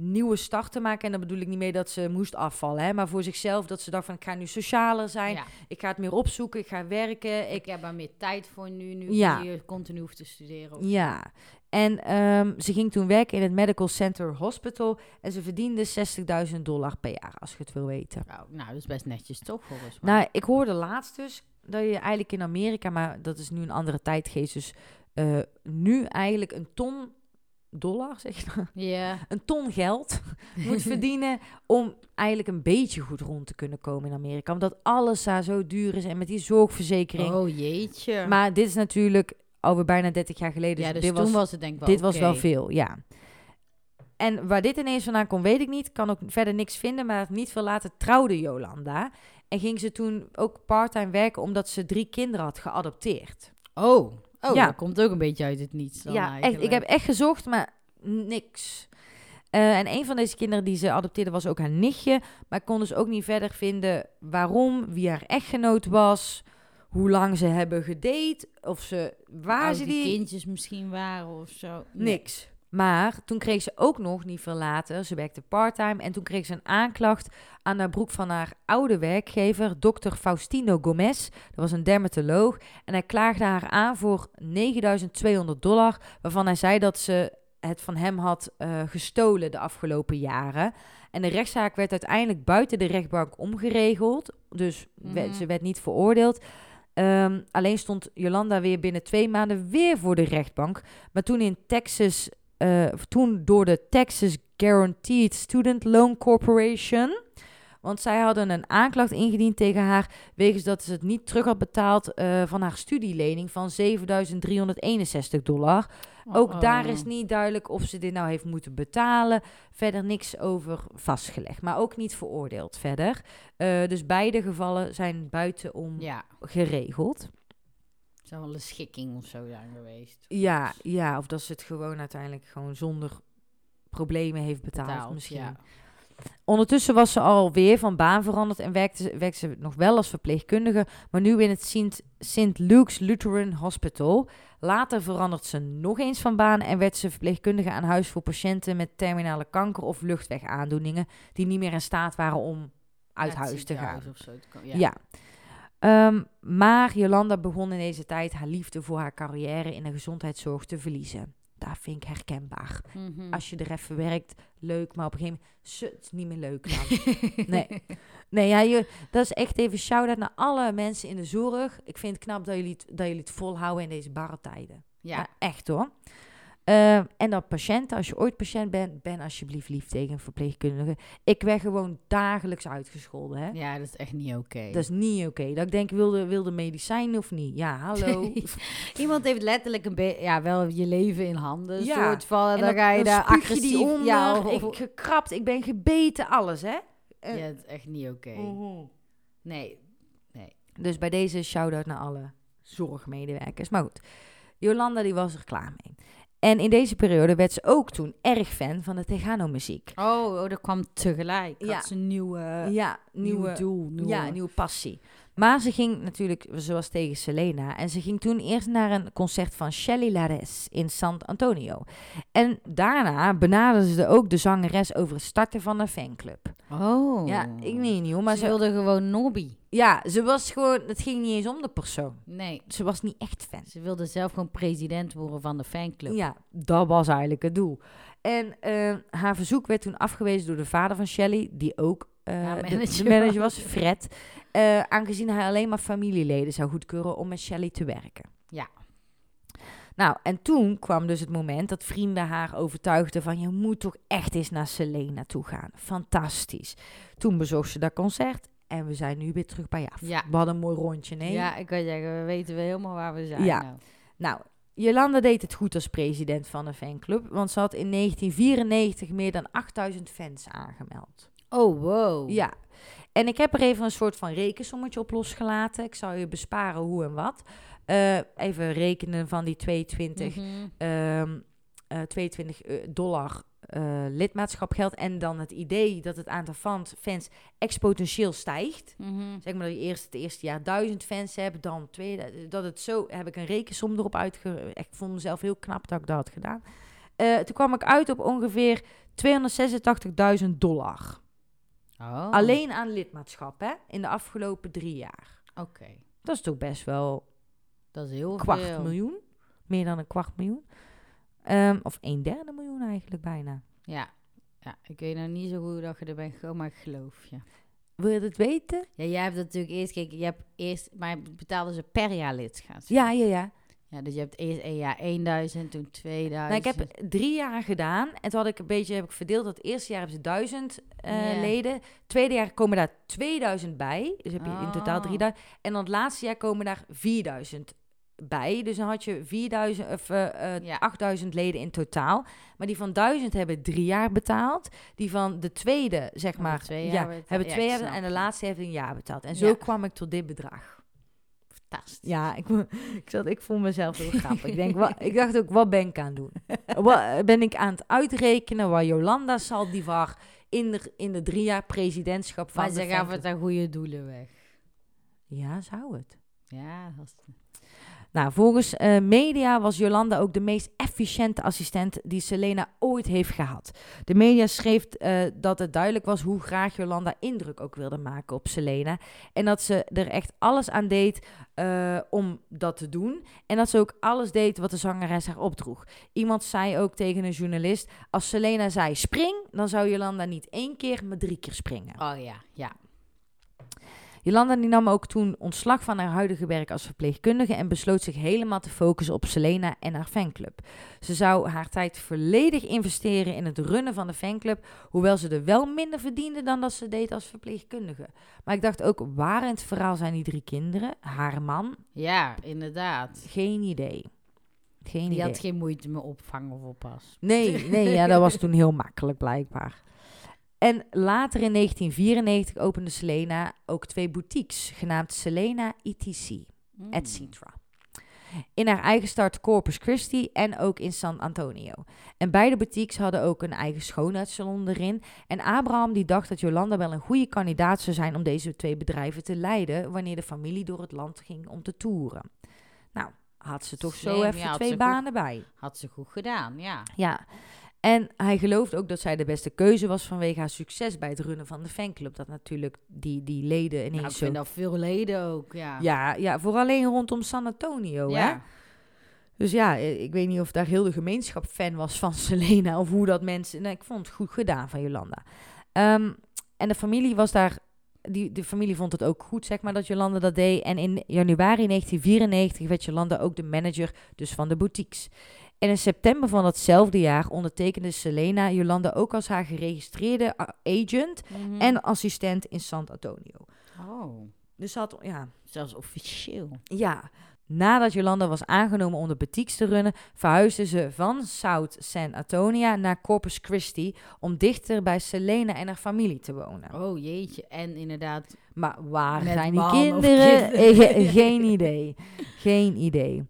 nieuwe start te maken. En dan bedoel ik niet mee dat ze moest afvallen, hè, maar voor zichzelf dat ze dacht van ik ga nu socialer zijn. Ja. Ik ga het meer opzoeken, ik ga werken. Ik Ik heb er meer tijd voor nu, nu Ja. je continu hoeft te studeren. of- Ja, en ehm, ze ging toen werken in het Medical Center Hospital en ze verdiende 60.000 dollar per jaar, als je het wil weten. Nou, nou, dat is best netjes toch, volgens mij. Nou, ik hoorde laatst dus dat je eigenlijk in Amerika, maar dat is nu een andere tijdgeest, dus eh, nu eigenlijk een ton dollar, zeg? Ja. een ton geld moet verdienen om eigenlijk een beetje goed rond te kunnen komen in Amerika. Omdat alles daar zo duur is en met die zorgverzekering. Oh jeetje. Maar dit is natuurlijk alweer bijna 30 jaar geleden. ja, dus dit toen was was, het denk ik wel dit was wel veel, ja. En waar dit ineens vandaan komt, weet ik niet. Kan ook verder niks vinden. Maar niet veel later trouwde Jolanda. En ging ze toen ook parttime werken omdat ze drie kinderen had geadopteerd. Oh, oh Ja. dat komt ook een beetje uit het niets dan ja, echt. Ik heb echt gezocht, maar niks. Eh, en een van deze kinderen die ze adopteerde was ook haar nichtje. Maar ik kon dus ook niet verder vinden waarom, wie haar echtgenoot was, hoe lang ze hebben gedate, of ze, waar Oud ze die kindjes misschien waren of zo. Niks. Maar toen kreeg ze ook nog, niet veel later, ze werkte parttime. En toen kreeg ze een aanklacht aan haar broek van haar oude werkgever, dokter Faustino Gomez. Dat was een dermatoloog. En hij klaagde haar aan voor 9200 dollar. Waarvan hij zei dat ze het van hem had eh, gestolen de afgelopen jaren. En de rechtszaak werd uiteindelijk buiten de rechtbank omgeregeld. Dus werd- Mhm. ze werd niet veroordeeld. Ehm, alleen stond Jolanda weer binnen twee maanden weer voor de rechtbank. Maar toen in Texas, eh, toen door de Texas Guaranteed Student Loan Corporation. Want zij hadden een aanklacht ingediend tegen haar. wegens dat ze het niet terug had betaald eh, van haar studielening van 7361 dollar. Ook Oh, daar oh. is niet duidelijk of ze dit nou heeft moeten betalen. Verder niks over vastgelegd, maar ook niet veroordeeld verder. Eh, dus beide gevallen zijn buitenom Ja, geregeld. Zou wel een schikking of zo zijn geweest. Ja, ja, of dat ze het gewoon uiteindelijk gewoon zonder problemen heeft betaald, Betaald, misschien. ja. Ondertussen was ze alweer van baan veranderd en werkte, werkte ze nog wel als verpleegkundige, maar nu in het Sint, St. Luke's Lutheran Hospital. Later verandert ze nog eens van baan en werd ze verpleegkundige aan huis voor patiënten met terminale kanker of luchtwegaandoeningen die niet meer in staat waren om uit huis te gaan. Of zo. Ja. Ja. Ehm, maar Jolanda begon in deze tijd haar liefde voor haar carrière in de gezondheidszorg te verliezen. Daar vind ik herkenbaar. Mhm. Als je er even werkt, leuk, maar op een gegeven moment, is niet meer leuk dan. Nee. Nee, ja, je, dat is echt even shout-out naar alle mensen in de zorg. Ik vind het knap dat jullie het, dat jullie het volhouden in deze barre tijden. Ja. Ja, echt hoor. Eh, en dat patiënten, als je ooit patiënt bent, ben alsjeblieft lief tegen een verpleegkundige. Ik werd gewoon dagelijks uitgescholden. Hè? Ja, dat is echt niet oké. Dat is niet oké. Dat ik denk, wilde, wilde medicijn of niet? Ja, hallo. Iemand heeft letterlijk een beetje, ja, wel je leven in handen. Ja, soort van, En dan ga je daar je agressief... onder, ja, of- ik gekrapt, ik ben gebeten, alles, hè? Eh, ja, dat is echt niet oké. mhm. Nee. Dus bij deze shout-out naar alle zorgmedewerkers. Maar goed, Jolanda die was er klaar mee. En in deze periode werd ze ook toen erg fan van de Tegano-muziek. Oh, oh, dat kwam tegelijk. Ja. Dat is een nieuwe, ja, nieuwe nieuwe, doel. Nieuwe, ja, een nieuwe passie. Maar ze ging natuurlijk, zoals tegen Selena, en ze ging toen eerst naar een concert van Shelly Lares in San Antonio. En daarna benaderde ze ook de zangeres over het starten van een fanclub. Oh. Ja, ik weet niet hoor, maar Maar ze, ze wilde gewoon Nobby. Ja, ze was gewoon, het ging niet eens om de persoon. Nee. Ze was niet echt fan. Ze wilde zelf gewoon president worden van de fanclub. Ja, dat was eigenlijk het doel. En eh, haar verzoek werd toen afgewezen door de vader van Shelley, die ook eh, Ja, de- manager de, manager was. Fred. eh, aangezien hij alleen maar familieleden zou goedkeuren om met Shelley te werken. Ja. Nou, en toen kwam dus het moment dat vrienden haar overtuigden van... je moet toch echt eens naar Selena toe gaan. Fantastisch. Toen bezocht ze dat concert en we zijn nu weer terug bij af. Ja. We hadden een mooi rondje, nee? Ja, ik kan zeggen, we weten wel helemaal waar we zijn. Ja. nou. Nou, Jolanda deed het goed als president van de fanclub, want ze had in 1994 meer dan 8000 fans aangemeld. Oh, wow. Ja, en ik heb er even een soort van rekensommetje op losgelaten. Ik zal je besparen hoe en wat. Eh, even rekenen van die 22, Mhm. ehm, eh, 22 eh, dollar eh, lidmaatschap geld. En dan het idee dat het aantal fans, fans exponentieel stijgt. Mhm. Zeg maar dat je eerst het eerste jaar duizend fans hebt, dan twee. Dat het zo heb ik een rekensom erop uitge. Ik vond mezelf heel knap dat ik dat had gedaan. Eh, toen kwam ik uit op ongeveer 286.000 dollar. Oh. Alleen aan lidmaatschap, hè? In de afgelopen drie jaar. Oké. Dat is toch best wel Dat is heel kwart veel. miljoen. Meer dan een kwart miljoen. Ehm, of een derde miljoen eigenlijk bijna. Ja. ja, ik weet nou niet zo goed dat je er bent gekomen, maar ik geloof je. Wil je het weten? Ja, jij hebt natuurlijk eerst, kijk, je hebt eerst, maar betaalden ze per jaar lidmaatschap. Ja, ja, ja. Ja, dus je hebt eerst een jaar 1000, toen 2000. Nou, ik heb drie jaar gedaan. En toen had ik een beetje heb ik verdeeld. Dat eerste jaar hebben ze duizend eh, Ja. leden. Tweede jaar komen daar 2000 bij. Dus heb je in totaal Oh. 3000. En dan het laatste jaar komen daar 4000 bij. Dus dan had je 4000 of eh, eh, Ja. 8000 leden in totaal. Maar die van 1000 hebben drie jaar betaald. Die van de tweede, zeg maar, twee ja, betaald. hebben twee jaar en de laatste heeft een jaar betaald. En zo kwam ik tot dit bedrag. Fantastisch. Ja, ik, ik, zat, ik vond mezelf heel grappig. ik, denk, wat, ik dacht ook, wat ben ik aan het doen? Wat ben ik aan het uitrekenen waar Jolanda Saldivar in de, in de drie jaar presidentschap van Maar ze gaven het aan goede doelen weg. Ja, zou het. Ja, dat. Nou, volgens eh, media was Jolanda ook de meest efficiënte assistent die Selena ooit heeft gehad. De media schreef eh, dat het duidelijk was hoe graag Jolanda indruk ook wilde maken op Selena. En dat ze er echt alles aan deed eh, om dat te doen. En dat ze ook alles deed wat de zangeres haar opdroeg. Iemand zei ook tegen een journalist, als Selena zei spring, dan zou Jolanda niet één keer, maar drie keer springen. Oh ja, ja. Jolanda die nam ook toen ontslag van haar huidige werk als verpleegkundige en besloot zich helemaal te focussen op Selena en haar fanclub. Ze zou haar tijd volledig investeren in het runnen van de fanclub, hoewel ze er wel minder verdiende dan dat ze deed als verpleegkundige. Maar ik dacht ook, waar in het verhaal zijn die drie kinderen? Haar man? Ja, inderdaad. Geen idee. Geen Die idee. had geen moeite met opvangen of oppas. Nee, nee, ja, dat was toen heel makkelijk blijkbaar. En later in 1994 opende Selena ook twee boutiques, genaamd Selena ETC, Mm. etc. In haar eigen stad Corpus Christi en ook in San Antonio. En beide boutiques hadden ook een eigen schoonheidssalon erin. En Abraham die dacht dat Jolanda wel een goede kandidaat zou zijn om deze twee bedrijven te leiden wanneer de familie door het land ging om te toeren. Nou, had ze toch zo even ja, twee goed- banen bij. Had ze goed gedaan, ja. Ja, en hij gelooft ook dat zij de beste keuze was vanwege haar succes bij het runnen van de fanclub. Dat natuurlijk die, die leden ineens Nou, ik zo... vind dat veel leden ook, ja. Ja, ja, vooral alleen rondom San Antonio, hè? Dus ja, eh, ik weet niet of daar heel de gemeenschap fan was van Selena... of hoe dat mensen... Nee, ik vond het goed gedaan van Jolanda. Ehm, en de familie was daar... Die, de familie vond het ook goed, zeg maar, dat Jolanda dat deed. En in januari 1994 werd Jolanda ook de manager dus van de boutiques. En in september van datzelfde jaar ondertekende Selena Jolanda ook als haar geregistreerde a- agent Mhm. en assistent in San Antonio. Oh, Dus ze had, ja, zelfs officieel. ja. Nadat Jolanda was aangenomen om de boutiques te runnen, verhuisde ze van South San Antonio naar Corpus Christi om dichter bij Selena en haar familie te wonen. Oh jeetje. En inderdaad, Maar waar zijn die kinderen? kinderen. Ge- Geen idee. Geen idee.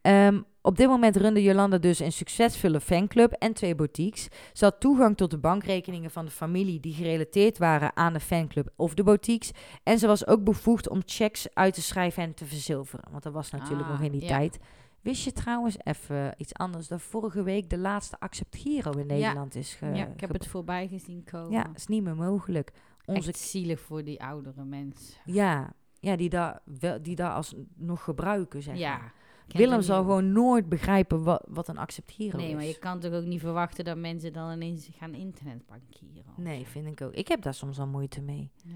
Ehm, op dit moment runde Jolanda dus een succesvolle fanclub en twee boutiques. Ze had toegang tot de bankrekeningen van de familie die gerelateerd waren aan de fanclub of de boutiques. En ze was ook bevoegd om checks uit te schrijven en te verzilveren. Want dat was natuurlijk Ah, nog in die ja. tijd. Wist je trouwens even iets anders? Dat vorige week de laatste Accept Giro in Nederland is ge- ja, ik heb het voorbij gezien komen. Ja, is niet meer mogelijk. Onze Echt zielig voor die oudere mensen. ja, ja die daar die daar als nog gebruiken, zeg Ja. maar. Willem zal gewoon nooit begrijpen wat, wat een accept hero Nee, is. maar je kan toch ook niet verwachten dat mensen dan ineens gaan internetbankieren? Nee, vind ik ook. Ik heb daar soms al moeite mee. Ja.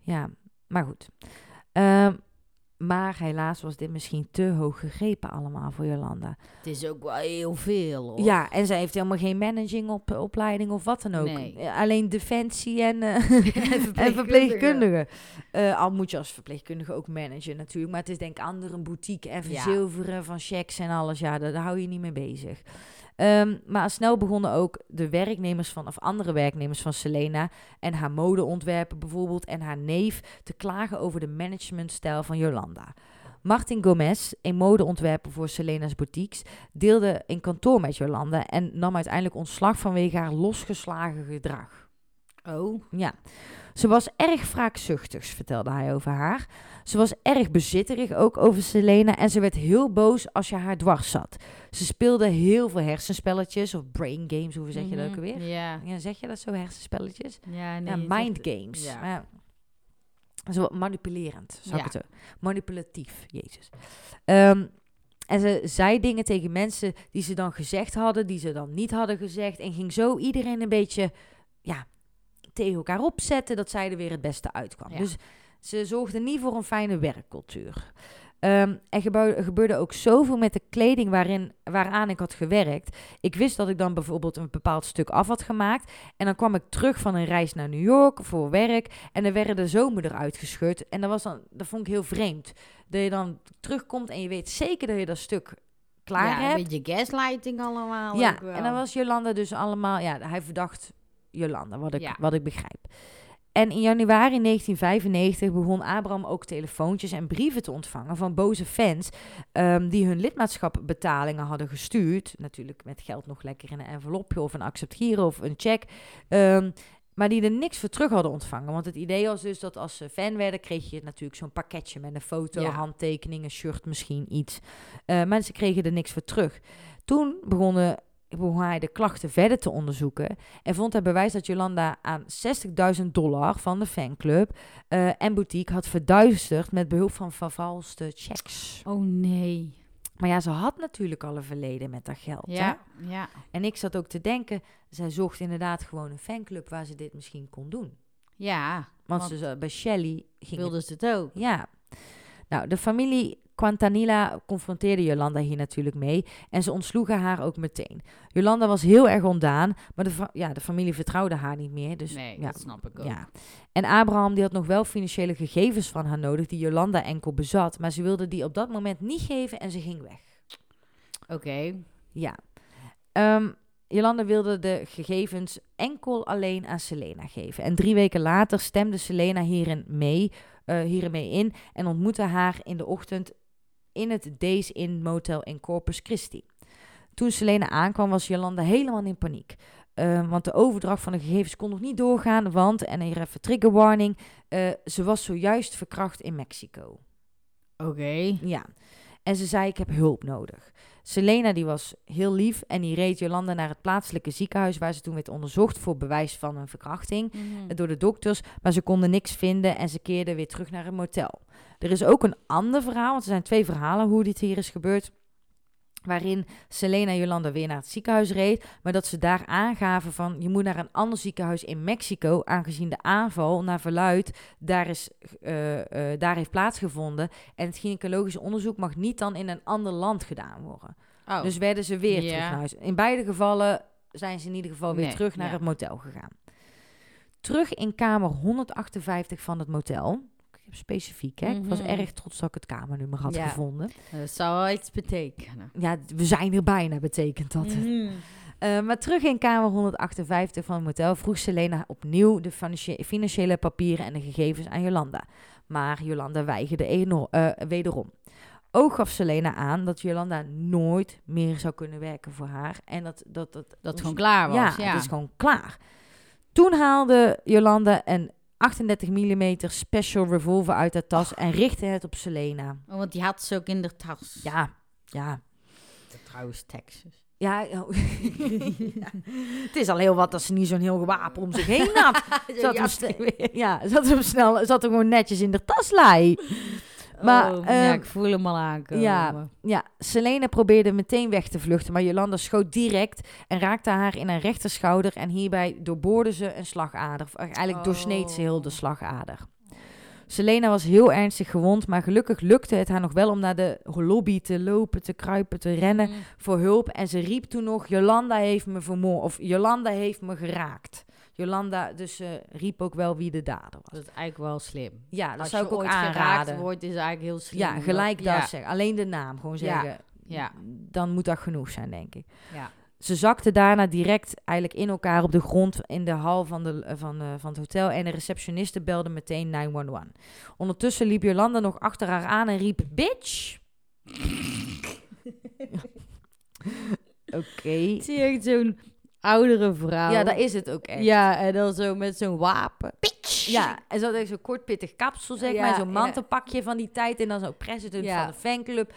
Ja, maar goed. Ehm, maar helaas was dit misschien te hoog gegrepen allemaal voor Jolanda. Het is ook wel heel veel, hoor. Ja, en zij heeft helemaal geen managing op, opleiding of wat dan ook. Nee. Eh, Alleen defensie en, eh, verpleegkundige. en verpleegkundige. Eh, al moet je als verpleegkundige ook managen natuurlijk. Maar het is denk ik ander een boutique en Ja. verzilveren van checks en alles. Ja, daar, daar hou je niet mee bezig. Ehm, maar snel begonnen ook de werknemers van, of andere werknemers van Selena en haar modeontwerpen bijvoorbeeld en haar neef te klagen over de managementstijl van Jolanda. Martin Gomez, een modeontwerper voor Selena's boutiques, deelde een kantoor met Jolanda en nam uiteindelijk ontslag vanwege haar losgeslagen gedrag. Oh, Ja, ze was erg wraakzuchtig, vertelde hij over haar. Ze was erg bezitterig ook over Selena en ze werd heel boos als je haar dwars zat. Ze speelde heel veel hersenspelletjes of brain games, hoe zeg je dat ook Mhm. alweer? Ja. Ja, zeg je dat zo, hersenspelletjes? Ja, nee, ja, het mind games. Ja. Ja. Zo manipulerend, zou ik het. Manipulatief, jezus. Ehm, en ze zei dingen tegen mensen die ze dan gezegd hadden, die ze dan niet hadden gezegd. En ging zo iedereen een beetje, ja, tegen elkaar opzetten, dat zij er weer het beste uitkwam. Ja. Dus ze zorgde niet voor een fijne werkcultuur. Ehm er gebeurde, gebeurde ook zoveel met de kleding waarin, waaraan ik had gewerkt. Ik wist dat ik dan bijvoorbeeld een bepaald stuk af had gemaakt. En dan kwam ik terug van een reis naar New York voor werk. En er werden de zomer eruit geschud. En dat, was dan, dat vond ik heel vreemd. Dat je dan terugkomt en je weet zeker dat je dat stuk klaar ja, hebt. een beetje gaslighting allemaal. Ja, en dan was Jolanda dus allemaal... Ja, hij verdacht Jolanda, wat ik, Ja. wat ik begrijp. En in januari 1995 begon Abraham ook telefoontjes en brieven te ontvangen van boze fans ehm, die hun lidmaatschapbetalingen hadden gestuurd. Natuurlijk met geld nog lekker in een envelopje of een accept giro of een check. Ehm, maar die er niks voor terug hadden ontvangen. Want het idee was dus dat als ze fan werden, kreeg je natuurlijk zo'n pakketje met een foto, Ja. handtekeningen, shirt misschien iets. Eh maar ze kregen er niks voor terug. Toen begonnen, begon hij de klachten verder te onderzoeken en vond hij bewijs dat Jolanda aan 60.000 dollar van de fanclub eh, en boutique had verduisterd met behulp van vervalste checks. Oh nee. Maar ja, ze had natuurlijk al een verleden met dat geld. hè? Ja, ja. En ik zat ook te denken, zij zocht inderdaad gewoon een fanclub waar ze dit misschien kon doen. Ja, Want, Want ze, bij Shelley ging wilden ze het ook. ja. Nou, de familie Quantanilla confronteerde Jolanda hier natuurlijk mee en ze ontsloegen haar ook meteen. Jolanda was heel erg ontdaan, maar de, ja, de familie vertrouwde haar niet meer. Dus, nee, ja, dat snap ik ook. ja. En Abraham die had nog wel financiële gegevens van haar nodig die Jolanda enkel bezat, maar ze wilde die op dat moment niet geven en ze ging weg. Oké. Ja. Ehm, Jolanda wilde de gegevens enkel alleen aan Selena geven. En drie weken later stemde Selena hierin mee, eh, hierin mee in en ontmoette haar in de ochtend in het Days Inn Motel in Corpus Christi. Toen Selena aankwam was Jolanda helemaal in paniek. Ehm, want de overdracht van de gegevens kon nog niet doorgaan, want, en hier even trigger warning, eh, ze was zojuist verkracht in Mexico. Oké. Ja. En ze zei, ik heb hulp nodig. Selena die was heel lief en die reed Jolanda naar het plaatselijke ziekenhuis... waar ze toen werd onderzocht voor bewijs van een verkrachting Mhm. door de dokters. Maar ze konden niks vinden en ze keerden weer terug naar het motel. Er is ook een ander verhaal, want er zijn twee verhalen hoe dit hier is gebeurd... waarin Selena en Jolanda weer naar het ziekenhuis reed... maar dat ze daar aangaven van... je moet naar een ander ziekenhuis in Mexico... aangezien de aanval naar verluid daar, is, eh, eh, daar heeft plaatsgevonden... en het gynaecologische onderzoek mag niet dan in een ander land gedaan worden. Oh. Dus werden ze weer terug naar huis. In beide gevallen zijn ze in ieder geval weer Nee, terug naar ja. het motel gegaan. Terug in kamer 158 van het motel. Specifiek, hè? Ik was Mhm. erg trots dat ik het kamernummer had Ja. gevonden. Dat zou iets betekenen. Ja, we zijn er bijna, betekent dat. Eh, maar terug in kamer 158 van het motel vroeg Selena opnieuw de financiële papieren en de gegevens aan Jolanda. Maar Jolanda weigerde eno- eh, wederom. Ook gaf Selena aan dat Jolanda nooit meer zou kunnen werken voor haar. En dat dat, dat, Dat gewoon klaar was. ja, Ja, het is gewoon klaar. Toen haalde Jolanda een 38 mm special revolver uit haar tas en richtte het op Selena. Oh, want die had ze ook in de tas. Ja, ja. Trouwens, Texas. Ja, oh. Ja. het is al heel wat dat ze niet zo'n heel wapen om zich heen had. Zat hem, sne- ja, zat hem snel, zat hem gewoon netjes in de tas lei. Maar, oh, ja, ehm, ik voel hem al aankomen. ja. Ja, Selena probeerde meteen weg te vluchten, maar Jolanda schoot direct en raakte haar in haar rechterschouder en hierbij doorboorde ze een slagader. Of Eigenlijk doorsneed ze heel de Oh. slagader. Selena was heel ernstig gewond, maar gelukkig lukte het haar nog wel om naar de lobby te lopen, te kruipen, te rennen Mhm. voor hulp. En ze riep toen nog, Jolanda heeft me vermoord, of Jolanda heeft me geraakt. Jolanda, dus ze riep ook wel wie de dader was. Dat is eigenlijk wel slim. Ja, dat Als zou ik ook aanraden. wordt, is eigenlijk heel slim. Ja, gelijk dat ja. zeggen. Alleen de naam gewoon zeggen. ja. Dan moet dat genoeg zijn, denk ik. Ja. Ze zakte daarna direct eigenlijk in elkaar op de grond in de hal van, de, eh, van, eh, van het hotel. En de receptioniste belde meteen 911. Ondertussen liep Jolanda nog achter haar aan en riep: Bitch! Oké. Ik zie echt zo'n oudere vrouw. Ja, dat is het ook echt. Ja, en dan zo met zo'n wapen. Ja, en ze had zo'n kort pittig kapsel, zeg Ja, maar. Zo'n mantelpakje van die tijd. En dan zo'n president Ja. van de fanclub.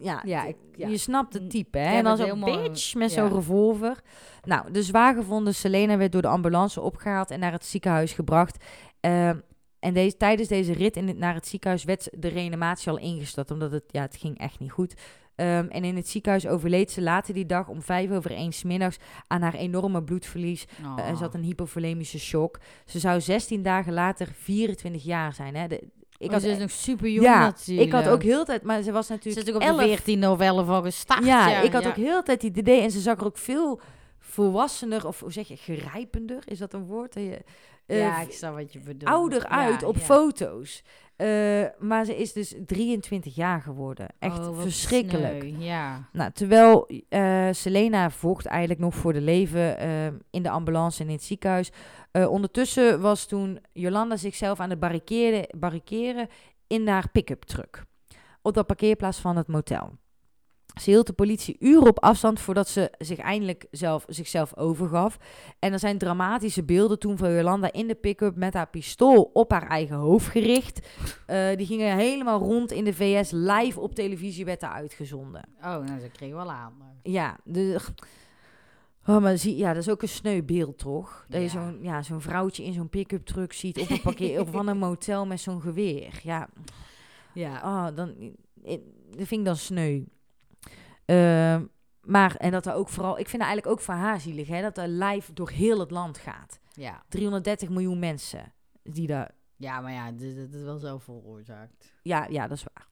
Ja, Ja, t- ik- ja. je snapt het type, hè? En dan zo'n bitch met ja. zo'n revolver. Nou, de zwaargevonden Selena werd door de ambulance opgehaald en naar het ziekenhuis gebracht. Ehm, en deze, tijdens deze rit in het, naar het ziekenhuis werd de reanimatie al ingestart, omdat het, ja, het ging echt niet goed. Ehm, en in het ziekenhuis overleed ze later die dag om vijf over één 's middags aan haar enorme bloedverlies Oh. eh, ze had een hypovolemische shock. Ze zou 16 dagen later 24 jaar zijn. Hè? De, ik was dus e- nog super jong ja, natuurlijk. ik had ook heel tijd, maar ze was Ze natuurlijk zit ook op 11. de 14 of 11 al gestart. ja, Ja, ik had ja. ook heel tijd die idee en ze zag er ook veel volwassener of hoe zeg je, gerijpender, is dat een woord? Eh, ja, ik snap wat je bedoelt. ouder Ja, uit op ja. foto's. Eh, maar ze is dus 23 jaar geworden. Echt Oh, verschrikkelijk. sneu, Ja. Nou, terwijl eh, Selena vocht eigenlijk nog voor de leven in de ambulance en in het ziekenhuis. Ondertussen was toen Jolanda zichzelf aan het barriceren in haar pick-up truck. Op de parkeerplaats van het motel. Ze hield de politie uren op afstand voordat ze zich eindelijk zelf, zichzelf overgaf. En er zijn dramatische beelden toen van Jolanda in de pick-up met haar pistool op haar eigen hoofd gericht. Eh, die gingen helemaal rond in de VS. Live op televisie werd daar uitgezonden. Oh, nou, ze kreeg wel aan. Ja, de, oh, maar zie, ja, dat is ook een sneu beeld, toch? Dat je zo'n ja, zo'n vrouwtje in zo'n pick-up truck ziet op een parkeer of van een motel met zo'n geweer. Ja, Ja. oh, dan, eh, dat vind ik dan sneu. Ehm, maar, en dat er ook vooral, ik vind het eigenlijk ook voor haar zielig, hè, dat er live door heel het land gaat. Ja. 330 miljoen mensen die daar ja, maar ja, dit is wel zo veroorzaakt. Ja, ja, dat is waar.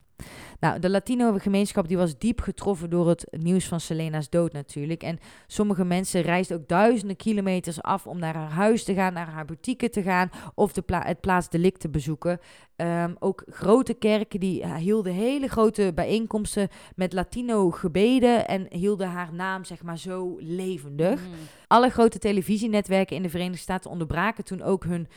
Nou, de Latino-gemeenschap die was diep getroffen door het nieuws van Selena's dood natuurlijk. En sommige mensen reisden ook duizenden kilometers af om naar haar huis te gaan, naar haar boutique te gaan of de pla het plaatsdelict te bezoeken. Ehm, ook grote kerken die hielden hele grote bijeenkomsten met Latino-gebeden en hielden haar naam zeg maar zo levendig. Mhm. Alle grote televisienetwerken in de Verenigde Staten onderbraken toen ook hun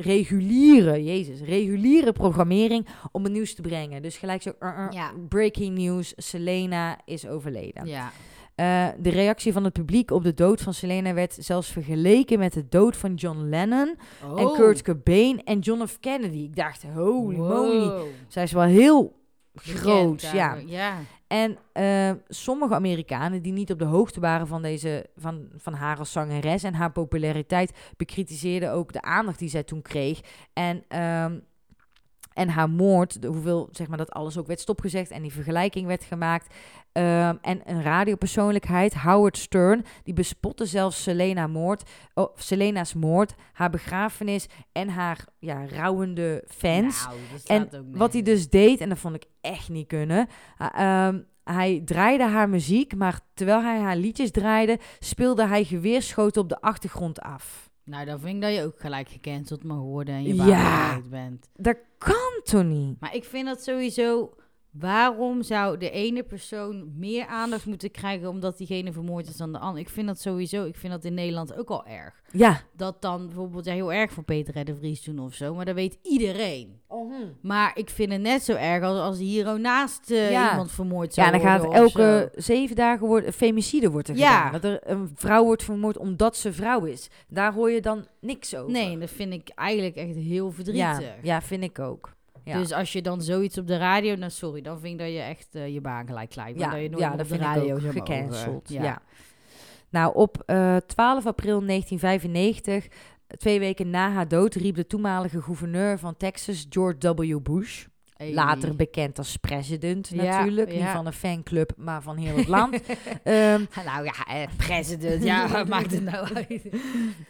reguliere, jezus, reguliere programmering om het nieuws te brengen. Dus gelijk zo, uh, uh, Ja. breaking news, Selena is overleden. Ja. Eh, de reactie van het publiek op de dood van Selena werd zelfs vergeleken met de dood van John Lennon en Oh. Kurt Cobain en John F. Kennedy. Ik dacht, holy moly, zij is wel heel groot. Ja. Ja. En eh, sommige Amerikanen die niet op de hoogte waren van, deze, van, van haar als zangeres en haar populariteit, bekritiseerden ook de aandacht die zij toen kreeg. En, ehm, en haar moord, de, hoeveel zeg maar dat alles ook werd stopgezegd en die vergelijking werd gemaakt. Ehm, en een radiopersoonlijkheid, Howard Stern, die bespotte zelfs Selena moord, oh, Selena's moord, haar begrafenis en haar ja, rouwende fans. Nou, En wat hij dus deed, en dat vond ik echt niet kunnen. ehm, hij draaide haar muziek, maar terwijl hij haar liedjes draaide, speelde hij geweerschoten op de achtergrond af. Nou, dan vind ik dat je ook gelijk gecanceld mag worden en je Ja. baan kwijt bent. Dat kan toch niet? Maar ik vind dat sowieso... Waarom zou de ene persoon meer aandacht moeten krijgen omdat diegene vermoord is dan de ander? Ik vind dat sowieso, ik vind dat in Nederland ook al erg. Ja. Dat dan bijvoorbeeld ja, heel erg voor Peter R. de Vries doen of zo, maar dat weet iedereen. Maar ik vind het net zo erg als, als hier ook naast eh, Ja. iemand vermoord zou Ja, dan gaat worden elke zo. zeven dagen wordt een femicide wordt er Ja. gedaan. Dat er een vrouw wordt vermoord omdat ze vrouw is. Daar hoor je dan niks over. Nee, dat vind ik eigenlijk echt heel ja, verdrietig. ja, vind ik ook. Ja. Dus als je dan zoiets op de radio, nou sorry, dan vind ik dat je echt eh, je baan gelijk kwijt. ja, dat je nooit ja dat de ik radio ook gecanceld. Ja. Ja. Nou, op eh 12 april 1995, twee weken na haar dood, riep de toenmalige gouverneur van Texas, George W. Bush, Hey. later bekend als president Ja, natuurlijk, niet van een fanclub, maar van heel het land. Ehm, Nou ja, eh, president, ja, maakt het nou uit?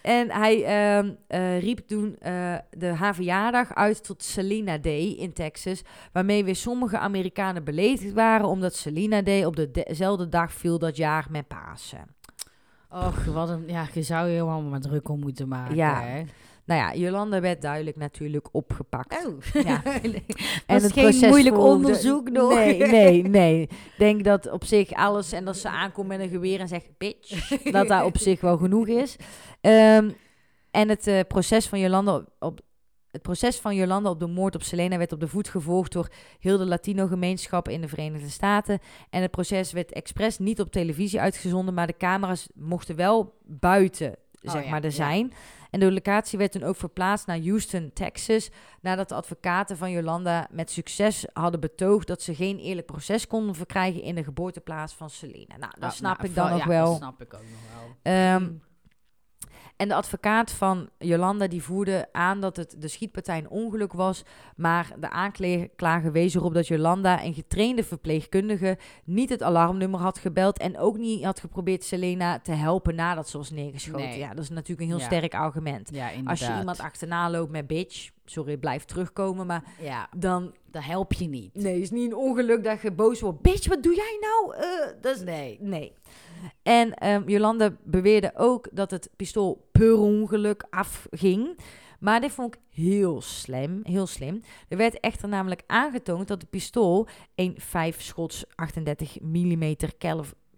En hij ehm, eh, riep toen eh, de haar verjaardag uit tot Selena Day in Texas. Waarmee weer sommige Amerikanen beledigd waren. Omdat Selena Day op de- dezelfde dag viel dat jaar met Pasen. Och, wat een, ja, je zou je helemaal maar druk om moeten maken. Ja. Hè? Nou ja, Jolanda werd duidelijk natuurlijk opgepakt. Oh, Ja. en het geen proces moeilijk onderzoek nog. Nee, nee, denk dat op zich alles... En dat ze aankomt met een geweer en zegt... Bitch. dat daar op zich wel genoeg is. Ehm, en het eh, proces van Jolanda op, op... Het proces van Jolanda op de moord op Selena werd op de voet gevolgd door heel de Latino-gemeenschap in de Verenigde Staten. En het proces werd expres niet op televisie uitgezonden, maar de camera's mochten wel buiten, zeg ja, maar, er ja. zijn. En de locatie werd toen ook verplaatst naar Houston, Texas, nadat de advocaten van Jolanda met succes hadden betoogd dat ze geen eerlijk proces konden verkrijgen in de geboorteplaats van Selena. Nou, dat Ah, snap nou, ik dan nog ja, wel. Dat snap ik ook nog wel. Ehm, Mm. En de advocaat van Jolanda die voerde aan dat het de schietpartij een ongeluk was. Maar de aanklager wees erop dat Jolanda, een getrainde verpleegkundige, niet het alarmnummer had gebeld. En ook niet had geprobeerd Selena te helpen nadat ze was neergeschoten. Nee. Ja, dat is natuurlijk een heel Ja. sterk argument. Ja. Als je iemand achterna loopt met bitch, sorry, blijf terugkomen. Maar Ja, dan, dat help je niet. nee, is niet een ongeluk dat je boos wordt. Bitch, wat doe jij nou? Eh, dat is, Nee. Nee. En ehm, Jolanda beweerde ook dat het pistool per ongeluk afging. Maar dit vond ik heel slim, heel slim. Er werd echter namelijk aangetoond dat het pistool een 5 schots 38 mm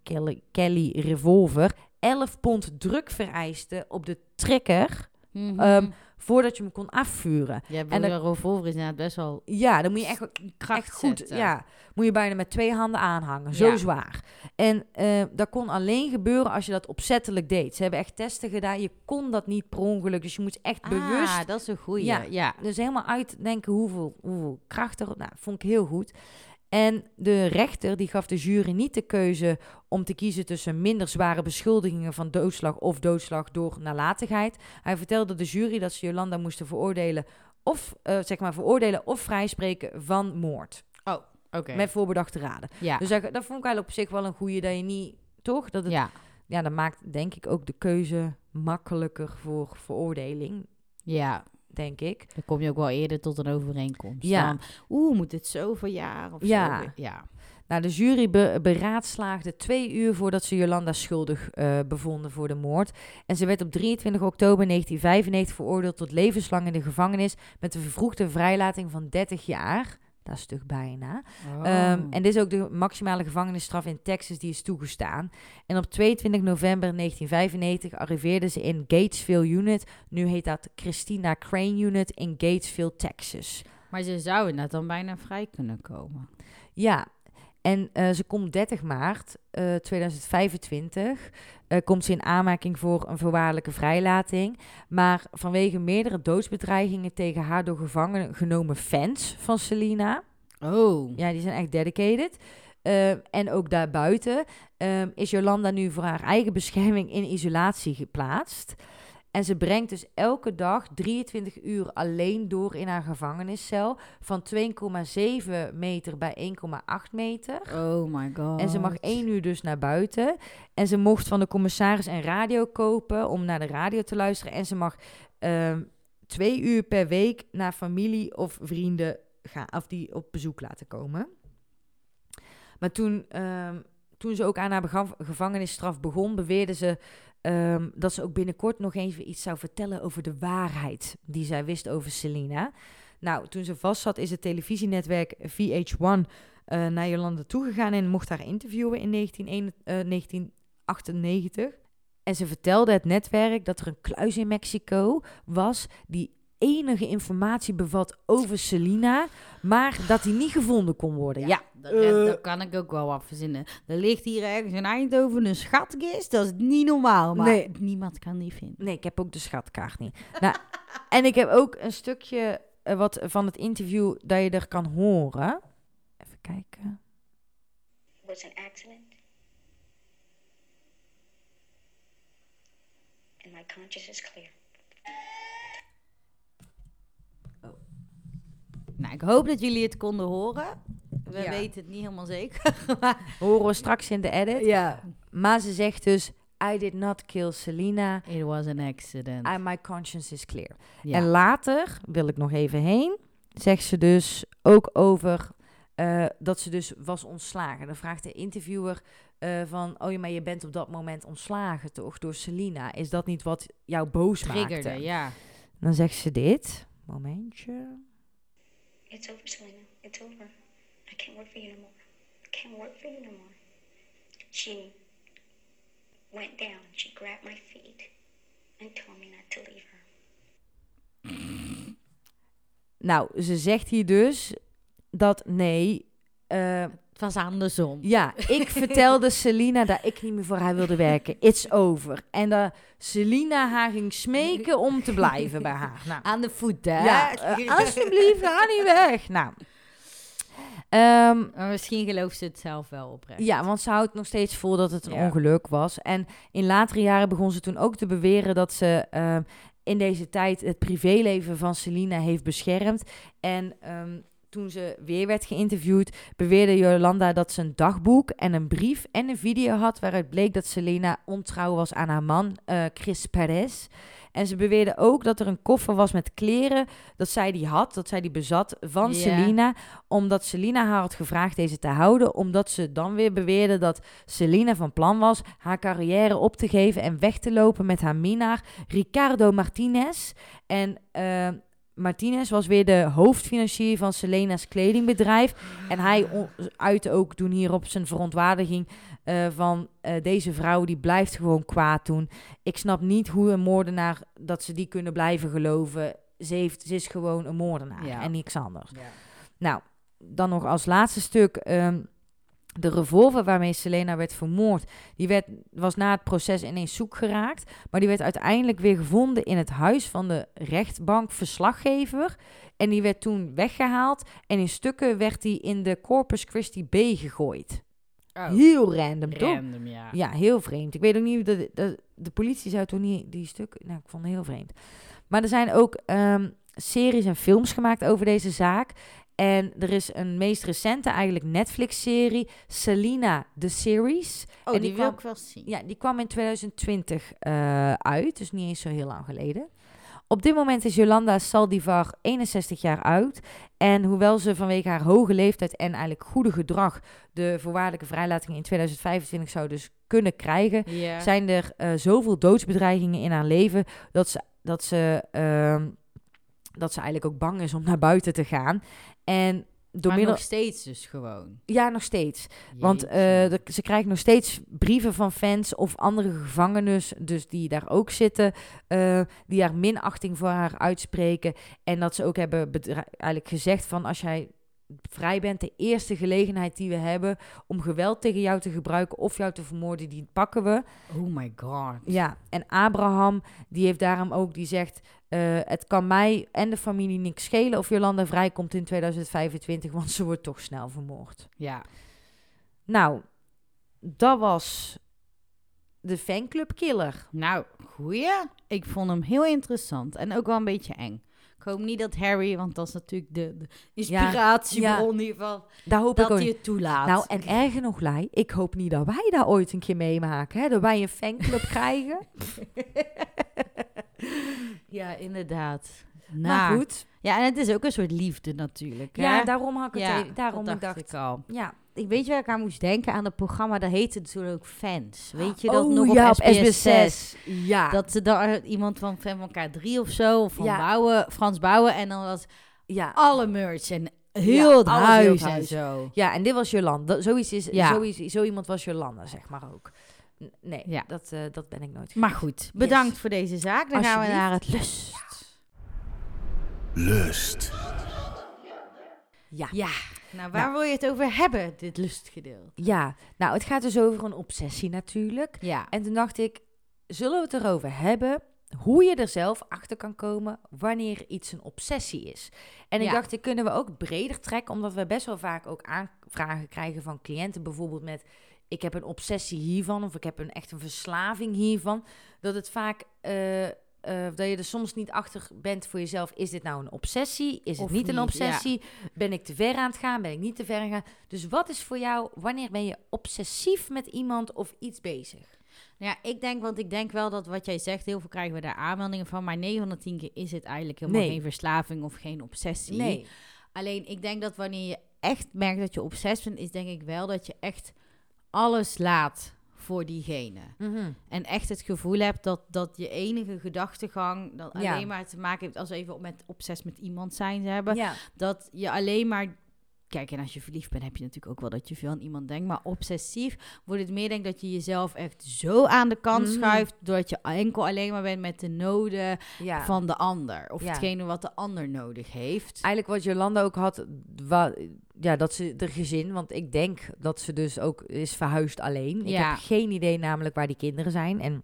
Kelly, Kelly revolver 11 pond druk vereiste op de trigger Mhm. Ehm, voordat je hem kon afvuren. ja, en de revolver is inderdaad best wel Ja, dan moet je echt kracht echt goed. zetten. Ja, moet je bijna met twee handen aanhangen. Zo Ja. zwaar. En eh, dat kon alleen gebeuren als je dat opzettelijk deed. Ze hebben echt testen gedaan. Je kon dat niet per ongeluk. Dus je moet echt bewust. Ah, dat is een goeie. Ja. Ja, ja. Dus helemaal uitdenken hoeveel, hoeveel kracht er. Nou, vond ik heel goed. En de rechter die gaf de jury niet de keuze om te kiezen tussen minder zware beschuldigingen van doodslag of doodslag door nalatigheid. Hij vertelde de jury dat ze Jolanda moesten veroordelen of eh, zeg maar veroordelen of vrijspreken van moord Oké. met voorbedachte raden. Ja. Dus dat, dat vond ik eigenlijk op zich wel een goede dat je niet toch dat het, ja. ja. dat maakt denk ik ook de keuze makkelijker voor veroordeling, Ja. Denk ik. Dan kom je ook wel eerder tot een overeenkomst. Ja. Dan, Oeh, moet dit zoveel jaar of Ja. zo? Ja. Nou, de jury be- beraadslaagde twee uur voordat ze Jolanda schuldig eh, bevonden voor de moord. En ze werd op 23 oktober 1995 veroordeeld tot levenslang in de gevangenis met een vervroegde vrijlating van 30 jaar. Dat is toch bijna. Oh. Ehm, en dit is ook de maximale gevangenisstraf in Texas die is toegestaan. En op 22 november 1995 arriveerde ze in Gatesville Unit. Nu heet dat Christina Crane Unit in Gatesville, Texas. Maar ze zou inderdaad dan bijna vrij kunnen komen. Ja, en eh, ze komt 30 maart eh, 2025. eh, komt ze in aanmerking voor een voorwaardelijke vrijlating. Maar vanwege meerdere doodsbedreigingen tegen haar door gevangen genomen fans van Selena. Oh. Ja, die zijn echt dedicated. Eh, en ook daarbuiten ehm, is Jolanda nu voor haar eigen bescherming in isolatie geplaatst. En ze brengt dus elke dag 23 uur alleen door in haar gevangeniscel. Van 2,7 meter bij 1,8 meter. Oh my god. En ze mag één uur dus naar buiten. En ze mocht van de commissaris een radio kopen om naar de radio te luisteren. En ze mag ehm, twee uur per week naar familie of vrienden gaan, of die op bezoek laten komen. Maar toen, ehm, toen ze ook aan haar gevangenisstraf begon, beweerde ze ehm, dat ze ook binnenkort nog even iets zou vertellen over de waarheid die zij wist over Selena. Nou, toen ze vast zat, is het televisienetwerk VH1 eh, naar Jolanda toegegaan en mocht haar interviewen in 1991, eh, 1998. En ze vertelde het netwerk dat er een kluis in Mexico was die enige informatie bevat over Selena, maar dat die niet gevonden kon worden. Ja, Dat, dat kan ik ook wel wat verzinnen. Er ligt hier ergens in Eindhoven een schatkist. Dat is niet normaal, maar Nee. niemand kan die vinden. Nee, ik heb ook de schatkaart niet. nou, en ik heb ook een stukje eh, wat van het interview dat je er kan horen. Even kijken. Was an accident. And my conscience is clear. Nou, ik hoop dat jullie het konden horen. We Ja. weten het niet helemaal zeker. maar Horen we straks in de edit. ja. Maar ze zegt dus, I did not kill Selena. It was an accident. I, my conscience is clear. ja. En later, wil ik nog even heen, zegt ze dus ook over eh, dat ze dus was ontslagen. Dan vraagt de interviewer eh, van, oh ja, maar je bent op dat moment ontslagen toch door Selena. Is dat niet wat jou boos Triggerde, maakte? ja. Dan zegt ze dit. Momentje. It's over, Selena. It's over. I can't work for you no more. I can't work for you no more. She went down. She grabbed my feet and told me not to leave her. Nou, ze zegt hier dus dat nee. Eh, Het was andersom. ja, ik vertelde Selina dat ik niet meer voor haar wilde werken. It's over. En dat Selina haar ging smeken om te blijven bij haar. Nou, Aan de voet, hè? ja, eh, alsjeblieft, ga niet weg. Nou, ehm, Maar misschien gelooft ze het zelf wel oprecht. Ja, want ze houdt nog steeds vol dat het een Ja. ongeluk was. En in latere jaren begon ze toen ook te beweren dat ze ehm, in deze tijd het privéleven van Selina heeft beschermd. En ehm, toen ze weer werd geïnterviewd, beweerde Jolanda dat ze een dagboek en een brief en een video had waaruit bleek dat Selena ontrouw was aan haar man, eh, Chris Perez. En ze beweerde ook dat er een koffer was met kleren dat zij die had, dat zij die bezat van. Selena omdat Selina haar had gevraagd deze te houden, omdat ze dan weer beweerde dat Selina van plan was haar carrière op te geven en weg te lopen met haar minnaar Ricardo Martinez. En eh, Martinez was weer de hoofdfinancier van Selena's kledingbedrijf. En hij on- uitte ook toen hierop zijn verontwaardiging eh, van eh, deze vrouw die blijft gewoon kwaad doen. Ik snap niet hoe een moordenaar, dat ze die kunnen blijven geloven. Ze, heeft, ze is gewoon een moordenaar Ja. en niks anders. Ja. Nou, dan nog als laatste stuk. ehm, de revolver waarmee Selena werd vermoord, die werd, was na het proces ineens zoek geraakt. Maar die werd uiteindelijk weer gevonden in het huis van de rechtbankverslaggever. En die werd toen weggehaald. En in stukken werd die in de Corpus Christi Bay gegooid. Oh, Heel random, toch? random, ja. Ja, heel vreemd. Ik weet ook niet, de, de, de politie zou toch niet die stukken... Nou, ik vond het heel vreemd. Maar er zijn ook ehm, series en films gemaakt over deze zaak. En er is een meest recente eigenlijk Netflix-serie, Selena, The Series. Oh, En die, die wil kwam- ik wel zien. Ja, die kwam in 2020 eh, uit, dus niet eens zo heel lang geleden. Op dit moment is Jolanda Saldivar 61 jaar oud. En hoewel ze vanwege haar hoge leeftijd en eigenlijk goede gedrag de voorwaardelijke vrijlating in 2025 zou dus kunnen krijgen, zijn er eh, zoveel doodsbedreigingen in haar leven dat ze, dat, ze, ehm, dat ze eigenlijk ook bang is om naar buiten te gaan. En door maar middel... nog steeds dus gewoon. Ja, nog steeds. Want eh, de- ze krijgt nog steeds brieven van fans of andere gevangenen, dus die daar ook zitten, eh, die haar minachting voor haar uitspreken. En dat ze ook hebben eigenlijk gezegd van als jij vrij bent, de eerste gelegenheid die we hebben om geweld tegen jou te gebruiken of jou te vermoorden, die pakken we. Oh my god. Ja, en Abraham, die heeft daarom ook, die zegt, eh, het kan mij en de familie niks schelen of Jolanda vrijkomt in 2025, want ze wordt toch snel vermoord. Ja. Nou, dat was de fanclub killer. Nou, goeie. Ik vond hem heel interessant. En ook wel een beetje eng. Ik hoop niet dat Harry, want dat is natuurlijk de, de inspiratiebron hiervan, Daar hoop dat ik ook hij het toelaat. Nou, en erger nog, Lai, ik hoop niet dat wij daar ooit een keer meemaken. Hè? Dat wij een fanclub krijgen. ja, inderdaad. Maar Nou, goed, Ja, en het is ook een soort liefde natuurlijk. Ja, hè? daarom had ik het Ja, even- daarom dat ik dacht dacht, ik al. ja. Ik weet je waar ik aan moest denken? Aan het programma, dat heette natuurlijk ook Fans. Weet je dat Oh, nog ja, op SBS 6? Ja. Dat ze daar iemand van Fan van K3 of zo, of van Ja. Bouwen, Frans Bouwen. En dan was ja. alle merch en heel Ja, het huis en huis. zo. Ja, en dit was Jolanda. Zoiets is, Ja. zoiets, zo iemand was Jolanda, zeg maar ook. N- Nee, Ja. dat, eh, dat ben ik nooit. Maar goed, bedankt voor deze zaak. Dan gaan we naar het lust. Lust. Ja. Ja, nou waar Nou. wil je het over hebben, dit lustgedeelte? Ja, nou, het gaat dus over een obsessie natuurlijk. Ja, En toen dacht ik, zullen we het erover hebben hoe je er zelf achter kan komen wanneer iets een obsessie is? En ik Ja. dacht, dit kunnen we ook breder trekken, omdat we best wel vaak ook aanvragen krijgen van cliënten, bijvoorbeeld met ik heb een obsessie hiervan of ik heb een echt een verslaving hiervan. Dat het vaak eh, eh, dat je er soms niet achter bent voor jezelf. Is dit nou een obsessie? Is het niet een obsessie? Ben ik te ver aan het gaan? Ben ik niet te ver aan het gaan? Dus wat is voor jou, wanneer ben je obsessief met iemand of iets bezig? ja, ik denk, want ik denk wel dat wat jij zegt, heel veel krijgen we daar aanmeldingen van. Maar 9 van de 10 keer is het eigenlijk helemaal Nee. geen verslaving of geen obsessie. Nee. Alleen ik denk dat wanneer je echt merkt dat je obsessief bent, is denk ik wel dat je echt alles laat voor diegene. Mhm. En echt het gevoel hebt dat, dat je enige gedachtegang dat Ja. alleen maar te maken heeft als we even met obses met iemand zijn te hebben. Ja. Dat je alleen maar. Kijk, en als je verliefd bent, heb je natuurlijk ook wel dat je veel aan iemand denkt. Maar obsessief wordt het meer, denk ik, dat je jezelf echt zo aan de kant Mhm. schuift. Doordat je enkel alleen maar bent met de noden ja. van de ander. Of Ja. hetgene wat de ander nodig heeft. Eigenlijk wat Jolanda ook had, ja, dat ze er gezin, want ik denk dat ze dus ook is verhuisd alleen. Ik Ja. heb geen idee namelijk waar die kinderen zijn en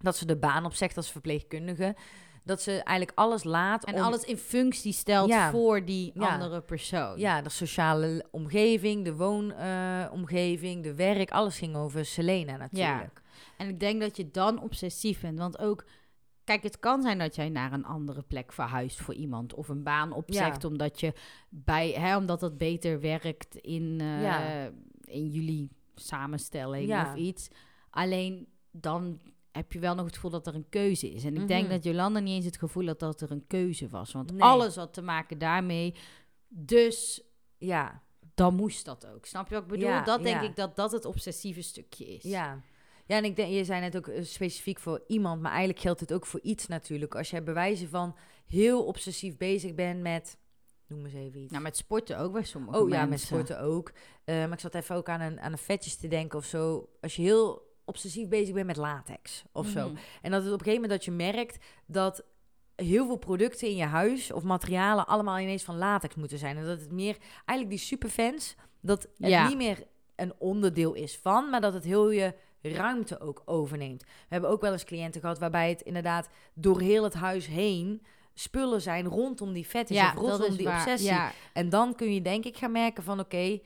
dat ze de baan opzegt als verpleegkundige. Dat ze eigenlijk alles laat En om- alles in functie stelt Ja. voor die Ja. andere persoon. Ja, de sociale omgeving, de woonomgeving, de werk, alles ging over Selena natuurlijk. En ik denk dat je dan obsessief bent. Want ook, kijk, het kan zijn dat jij naar een andere plek verhuist voor iemand. Of een baan opzegt omdat je bij, hè, omdat dat beter werkt in, eh, Ja. in jullie samenstelling Ja. of iets. Alleen dan heb je wel nog het gevoel dat er een keuze is. En ik denk Mhm. dat Jolanda niet eens het gevoel had dat er een keuze was. Want Nee. alles had te maken daarmee. Dus Ja, dan moest dat ook. Snap je wat ik bedoel? Ja, dat denk ja. ik dat dat het obsessieve stukje is. ja. Ja, en ik denk, je zei net ook eh, specifiek voor iemand, maar eigenlijk geldt het ook voor iets natuurlijk. Als jij bewijzen van heel obsessief bezig bent met, noem eens even iets. Nou, met sporten ook bij sommige Oh mensen. ja, met sporten ook. Eh, maar ik zat even ook aan een, aan een vetjes te denken of zo. Als je heel obsessief bezig bent met latex of zo. Mhm. En dat het op een gegeven moment dat je merkt dat heel veel producten in je huis of materialen allemaal ineens van latex moeten zijn. En dat het meer, eigenlijk die superfans, dat het Ja. niet meer een onderdeel is van, maar dat het heel je ruimte ook overneemt. We hebben ook wel eens cliënten gehad waarbij het inderdaad door heel het huis heen spullen zijn rondom die fetish Ja, of rondom die waar. obsessie. Ja, En dan kun je denk ik gaan merken van oké,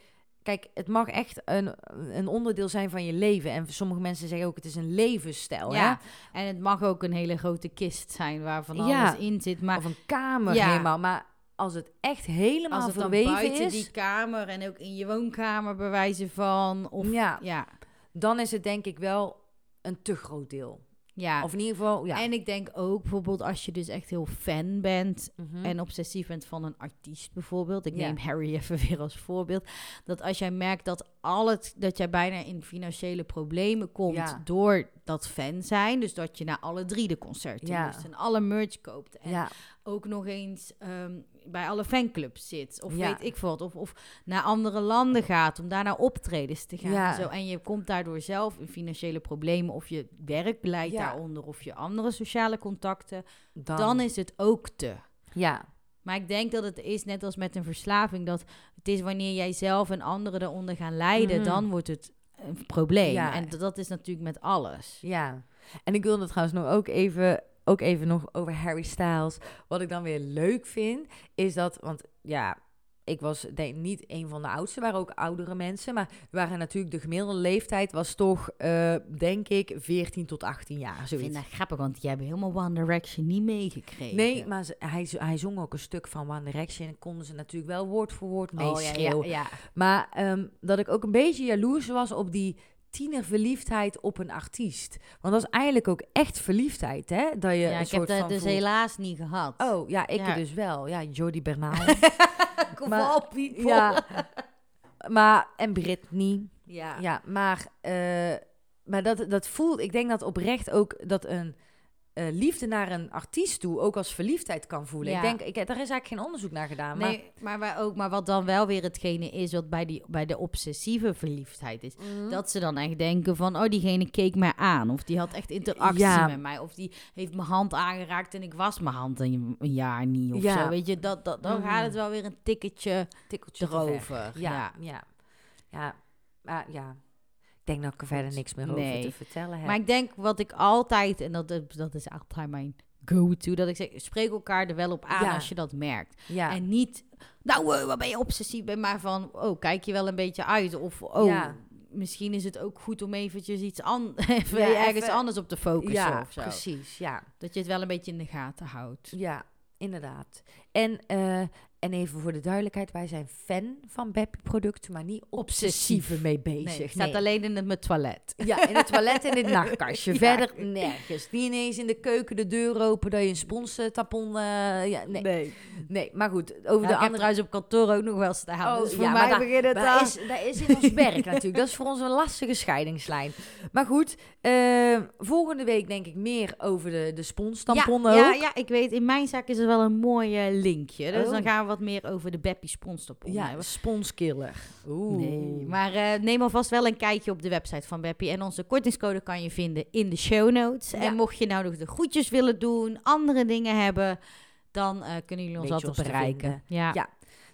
kijk, het mag echt een, een onderdeel zijn van je leven. En sommige mensen zeggen ook het is een levensstijl. ja. en het mag ook een hele grote kist zijn waar van alles in zit. Hè? Maar Of een kamer Ja. helemaal. Maar als het echt helemaal als het verweven buiten is, die kamer en ook in je woonkamer bewijzen van... Of, Ja. ja. dan is het denk ik wel een te groot deel. Ja. Of in ieder geval, ja. En ik denk ook bijvoorbeeld als je dus echt heel fan bent Mhm. en obsessief bent van een artiest bijvoorbeeld. Ik Ja. neem Harry even weer als voorbeeld. Dat als jij merkt dat al het, dat jij bijna in financiële problemen komt Ja. door dat fan zijn. Dus dat je naar alle drie de concerten Ja. moest en alle merch koopt. En ja, ook nog eens ehm, bij alle fanclubs zit. Of Ja. weet ik wat. Of, of naar andere landen gaat om daar naar optredens te gaan. En, zo. en je komt daardoor zelf in financiële problemen. Of je werk leidt Ja. daaronder. Of je andere sociale contacten. dan, Dan is het ook te. ja, Maar ik denk dat het is net als met een verslaving. Dat het is wanneer jij zelf en anderen eronder gaan lijden. Mhm. Dan wordt het een probleem. Ja. En dat is natuurlijk met alles. ja. En ik wilde trouwens nog ook even, ook even nog over Harry Styles. Wat ik dan weer leuk vind, is dat, want ja, ik was denk niet een van de oudste, waren ook oudere mensen, maar waren natuurlijk de gemiddelde leeftijd was toch, eh, denk ik, 14 tot 18 jaar, Ik zoiets. vind dat grappig, want die hebben helemaal One Direction niet meegekregen. Nee, maar ze- hij, hij zong ook een stuk van One Direction en konden ze natuurlijk wel woord voor woord Oh, ja, ja, meeschreeuwen. ja. Maar ehm, dat ik ook een beetje jaloers was op die tienerverliefdheid op een artiest. Want dat is eigenlijk ook echt verliefdheid, hè? Dat je Ja, een ik heb soort dat van dus voelt. helaas niet gehad. Oh, ja, ik Ja. dus wel. Ja, Jodie Bernal. Kom maar- op, people. ja. Maar, en Britney. ja. Ja, maar, eh, maar dat, dat voelt... Ik denk dat oprecht ook dat een eh, liefde naar een artiest toe ook als verliefdheid kan voelen. Ja. Ik denk, ik, daar is eigenlijk geen onderzoek naar gedaan. Maar, Nee, maar, wij ook, maar wat dan wel weer hetgene is wat bij, die, bij de obsessieve verliefdheid is. Mhm. Dat ze dan echt denken van, oh, diegene keek mij aan. Of die had echt interactie Ja. met mij. Of die heeft mijn hand aangeraakt en ik was mijn hand een, een jaar niet. Of Ja. zo, weet je. Dat, dat, dan Mhm. gaat het wel weer een tikkeltje tikkeltje erover. Ja, Ja. ja. Ja, maar denk dat ik er verder niks meer over Nee. te vertellen heb. Maar ik denk wat ik altijd, en dat, dat is altijd mijn go-to, dat ik zeg, spreek elkaar er wel op aan Ja. als je dat merkt. ja. En niet, nou, eh, wat ben je obsessief? Ben maar van, oh, kijk je wel een beetje uit? Of, oh, Ja. misschien is het ook goed om eventjes iets an even Ja, ergens even- anders op te focussen ja, of zo. precies. Ja, Dat je het wel een beetje in de gaten houdt. ja, inderdaad. En, eh, en even voor de duidelijkheid, wij zijn fan van Beppie producten, maar niet obsessief Nee, bezig. het staat Nee. alleen in het mijn toilet. Ja, in het toilet en in het nachtkastje. Ja. Verder nergens. Niet ineens in de keuken de deur open dat je een sponstampon... eh ja, nee. nee. nee. maar goed. Over Ja, de ik heb andere... trouwent op kantoor ook nog wel staan. Oh, dus voor ja, mij begint het al. dat is, dat is in ons werk natuurlijk. Dat is voor ons een lastige scheidingslijn. Maar goed, eh, volgende week denk ik meer over de, de sponstamponnen ja, ook. ja, ja, ik weet, in mijn zaak is er wel een mooi linkje. Dus Oh. dan gaan we wat meer over de Beppie sponstampon Ja, hebben. sponskiller. Oeh. Nee, maar eh, neem alvast wel een kijkje op de website van Beppie. En onze kortingscode kan je vinden in de show notes. Ja. En mocht je nou nog de groetjes willen doen, andere dingen hebben, dan eh, kunnen jullie ons altijd ons bereiken. Ja. Ja.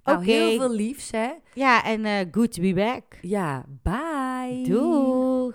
Nou, heel veel liefs, hè? ja, en eh good to be back. Ja, bye. Doei.